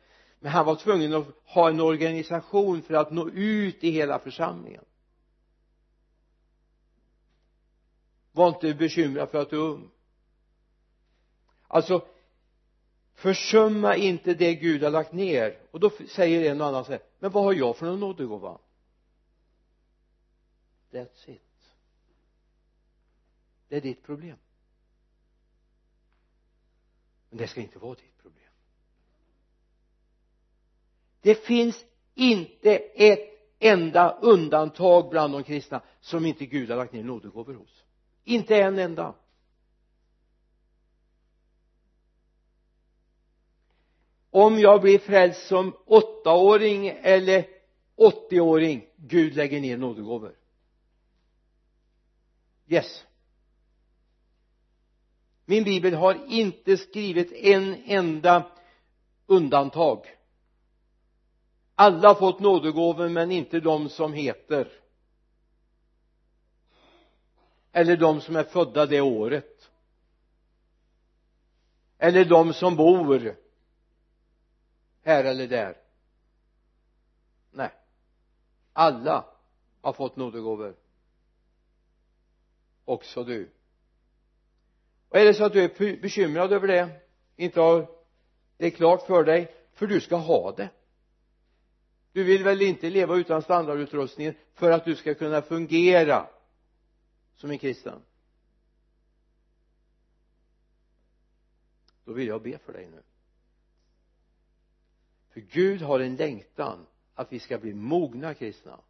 [SPEAKER 1] Men han var tvungen att ha en organisation för att nå ut i hela församlingen. Var inte bekymrad för att du är ung alltså försumma inte det Gud har lagt ner. Och då säger en och annan så här men vad har jag för någon nådegåva? That's it. Det är ditt problem. Men det ska inte vara ditt problem. Det finns inte ett enda undantag bland de kristna som inte Gud har lagt ner nådegåvor hos. Inte en enda. Om jag blir frälst som åttaåring eller åttioåring Gud lägger ner nådegåvor. Yes. Min bibel har inte skrivit en enda undantag. Alla har fått nådegåvor men inte de som heter. Eller de som är födda det året. Eller de som bor här eller där. Nej. Alla har fått nådegåvor. Också du. Och är det så att du är bekymrad över det inte har det klart för dig för du ska ha det. Du vill väl inte leva utan standardutrustningen för att du ska kunna fungera som en kristen? Då vill jag be för dig nu för Gud har en längtan att vi ska bli mogna kristna.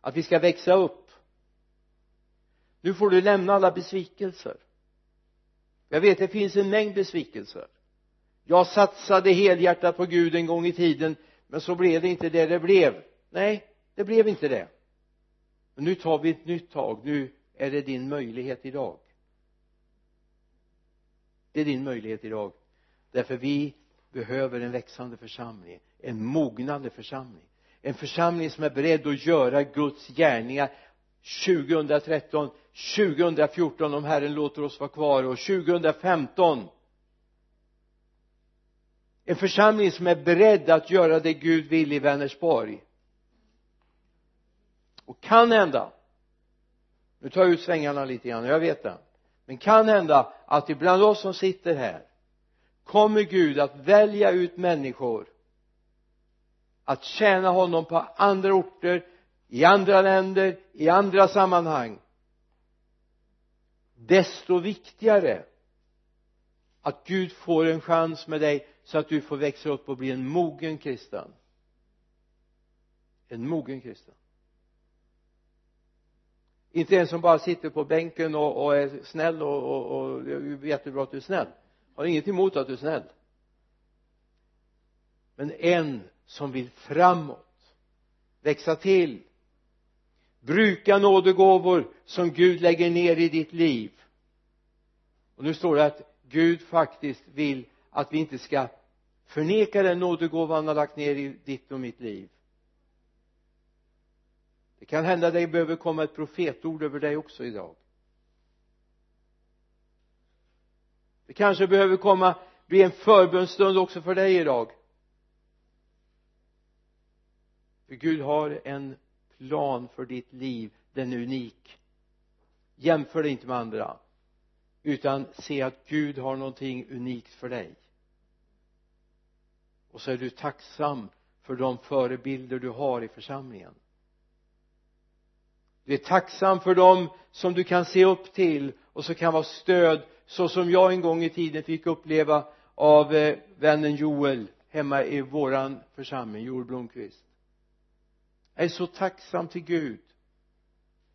[SPEAKER 1] Att vi ska växa upp. Nu får du lämna alla besvikelser. Jag vet det finns en mängd besvikelser. Jag satsade helhjärtat på Gud en gång i tiden men så blev det inte det det blev. Nej det blev inte det. Men nu tar vi ett nytt tag. Nu är det din möjlighet idag. Det är din möjlighet idag. Därför vi behöver en växande församling en mognande församling. En församling som är beredd att göra Guds gärningar 2013 2014 om Herren låter oss vara kvar och 2015 en församling som är beredd att göra det Gud vill i Vänersborg. Och kan hända nu tar jag ut svängarna lite grann, jag vet det men kan hända att ibland oss som sitter här kommer Gud att välja ut människor. Att tjäna honom på andra orter i andra länder i andra sammanhang. Desto viktigare att Gud får en chans med dig så att du får växa upp och bli en mogen kristen. En mogen kristen. Inte en som bara sitter på bänken och, och är snäll och, och, och det är jättebra att du är snäll har inget emot att du är snäll men en som vill framåt växa till bruka nådegåvor som Gud lägger ner i ditt liv. Och nu står det att Gud faktiskt vill att vi inte ska förneka den nådegåva han har lagt ner i ditt och mitt liv. Det kan hända att det behöver komma ett profetord över dig också idag. Det kanske behöver komma bli en förbönstund också för dig idag. För Gud har en plan för ditt liv den är unik. Jämför dig inte med andra utan se att Gud har någonting unikt för dig. Och så är du tacksam för de förebilder du har i församlingen. Du är tacksam för dem som du kan se upp till och som kan vara stöd så som jag en gång i tiden fick uppleva av eh, vännen Joel hemma i våran församling Joel Blomqvist. Jag är så tacksam till Gud.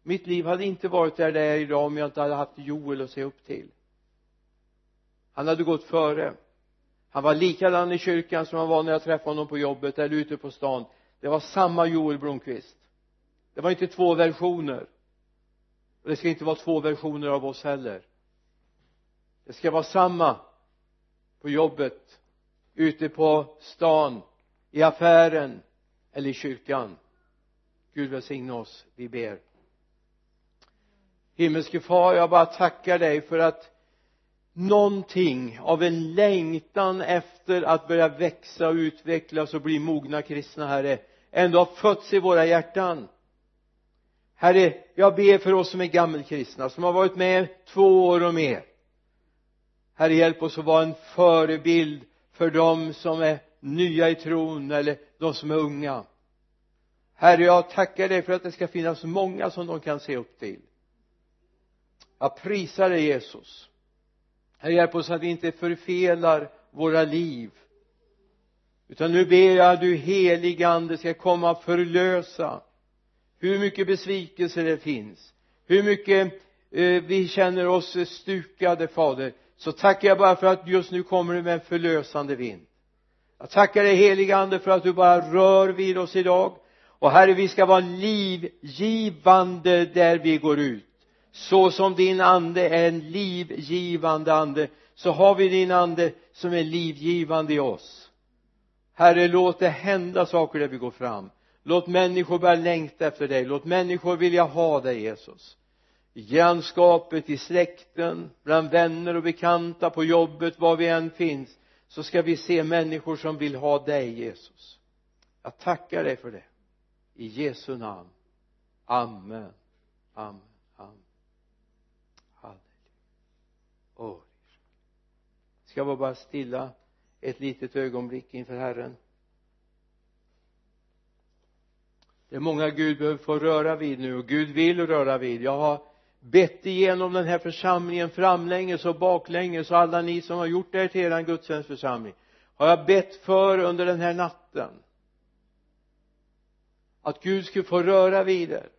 [SPEAKER 1] Mitt liv hade inte varit där det är idag om jag inte hade haft Joel att se upp till. Han hade gått före. Han var likadan i kyrkan som han var när jag träffade honom på jobbet eller ute på stan. Det var samma Joel Blomqvist. Det var inte två versioner och det ska inte vara två versioner av oss heller. Det ska vara samma på jobbet ute på stan i affären eller i kyrkan. Gud välsigne oss vi ber. Himmelske far jag bara tackar dig för att någonting av en längtan efter att börja växa och utvecklas och bli mogna kristna herre ändå har fötts i våra hjärtan herre jag ber för oss som är gammelkristna som har varit med två år och mer. Herre hjälp oss att vara en förebild för dem som är nya i tron eller de som är unga. Herre jag tackar dig för att det ska finnas många som de kan se upp till. Jag prisar dig Jesus. Herre hjälp oss att vi inte förfelar våra liv. Utan nu ber jag att du helige ande ska komma och förlösa hur mycket besvikelse det finns. Hur mycket eh, vi känner oss stukade fader. Så tackar jag bara för att just nu kommer du med en förlösande vind. Jag tackar dig helige ande för att du bara rör vid oss idag. Och herre vi ska vara livgivande där vi går ut. Så som din ande är en livgivande ande så har vi din ande som är livgivande i oss. Herre låt det hända saker där vi går fram låt människor börja längta efter dig. Låt människor vilja ha dig Jesus. I grannskapet, i släkten, bland vänner och bekanta, på jobbet, var vi än finns så ska vi se människor som vill ha dig Jesus. Jag tackar dig för det. I Jesu namn. Amen. Amen. Amen. Halleluja. Oh. ska vi bara stilla ett litet ögonblick inför Herren? Det är många Gud behöver få röra vid nu och Gud vill röra vid. Jag har bett igenom den här församlingen framlänges och baklänges och alla ni som har gjort det till eran gudstjänstförsamling. Har jag bett för under den här natten? Att Gud skulle få röra vid er.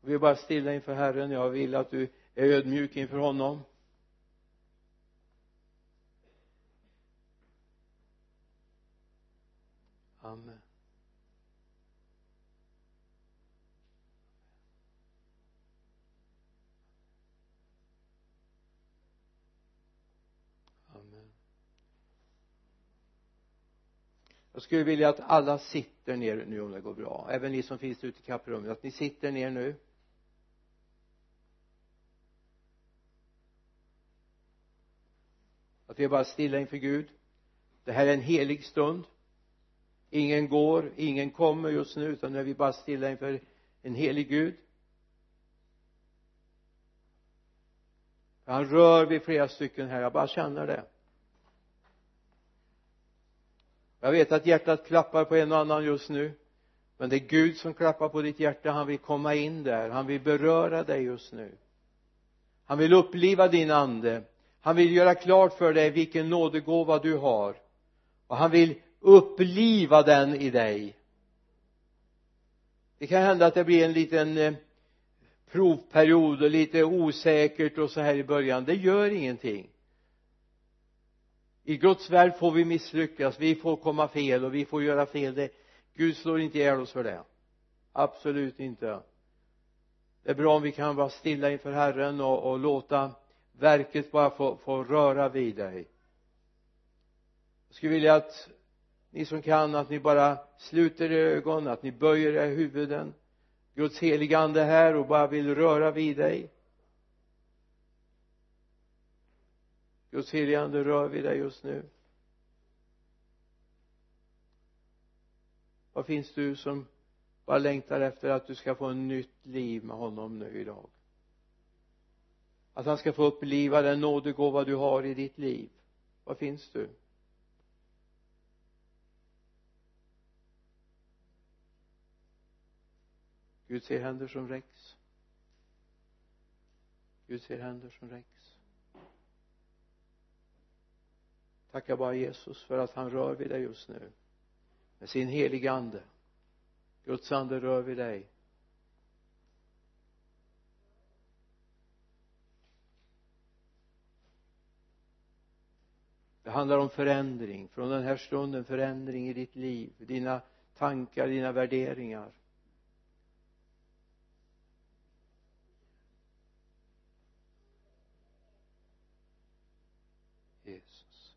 [SPEAKER 1] Vi är bara stilla inför Herren. Jag vill att du är ödmjuk inför honom. Amen. Amen. Jag skulle vilja att alla sitter ner nu om det går bra. Även ni som finns ute i kapprummet att ni sitter ner nu. Att vi är bara stilla inför Gud. Det här är en helig stund ingen går, ingen kommer just nu utan nu är vi bara stilla inför en helig Gud. Han rör vid flera stycken här, jag bara känner det. Jag vet att hjärtat klappar på en och annan just nu men det är Gud som klappar på ditt hjärta. Han vill komma in där han vill beröra dig just nu. Han vill uppliva din ande. Han vill göra klart för dig vilken nådegåva du har. Och han vill uppliva den i dig. Det kan hända att det blir en liten eh, provperiod och lite osäkert och så här i början. Det gör ingenting. I Guds värld får vi misslyckas. Vi får komma fel och vi får göra fel. Det, Gud slår inte ihjäl oss för det. Absolut inte. Det är bra om vi kan vara stilla inför Herren och, och låta verket bara få, få röra vid dig. Jag skulle vilja att ni som kan att ni bara sluter ögon att ni böjer era huvuden. Guds heliga ande här och bara vill röra vid dig. Guds heliga ande rör vid dig just nu. Vad finns du som bara längtar efter att du ska få ett nytt liv med honom nu idag? Att han ska få uppliva den nådegåva du har i ditt liv. Var finns du? Gud ser händer som räcks. Gud ser händer som räcks. Tacka bara Jesus för att han rör vid dig just nu. Med sin heliga ande. Guds ande rör vid dig. Det handlar om förändring. Från den här stunden förändring i ditt liv. Dina tankar, dina värderingar Jesus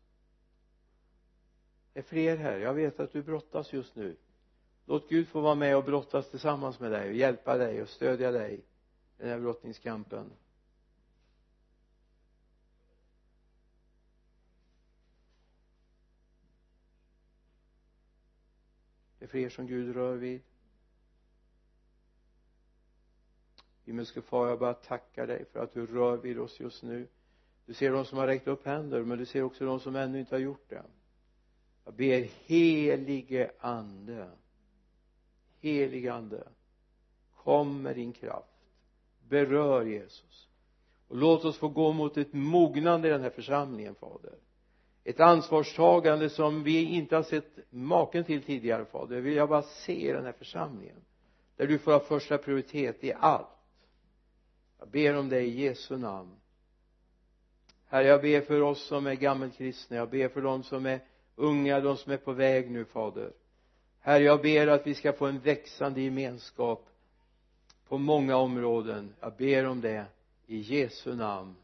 [SPEAKER 1] det är fler här. Jag vet att du brottas just nu. Låt Gud få vara med och brottas tillsammans med dig och hjälpa dig och stödja dig i den här brottningskampen. Det är fler som Gud rör vid. Himmelske far jag bara tackar dig för att du rör vid oss just nu. Du ser de som har räckt upp händer men du ser också de som ännu inte har gjort det jag ber helige ande helige ande kom med din kraft berör Jesus. Och låt oss få gå mot ett mognande i den här församlingen fader. Ett ansvarstagande som vi inte har sett maken till tidigare fader. Det vill jag bara se i den här församlingen där du får ha första prioritet i allt. Jag ber om dig i Jesu namn. Herre jag ber för oss som är gammelkristna. Jag ber för dem som är unga de som är på väg nu fader. Herre jag ber att vi ska få en växande gemenskap på många områden. Jag ber om det i Jesu namn.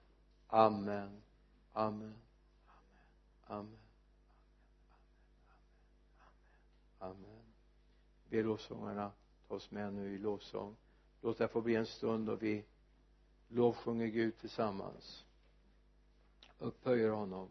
[SPEAKER 1] Amen. Amen. Amen. Amen. Be lovsångarna. Ta oss med nu i lovsång. Låt det få bli en stund då vi lovsjunger Gud tillsammans. Upphöjer honom.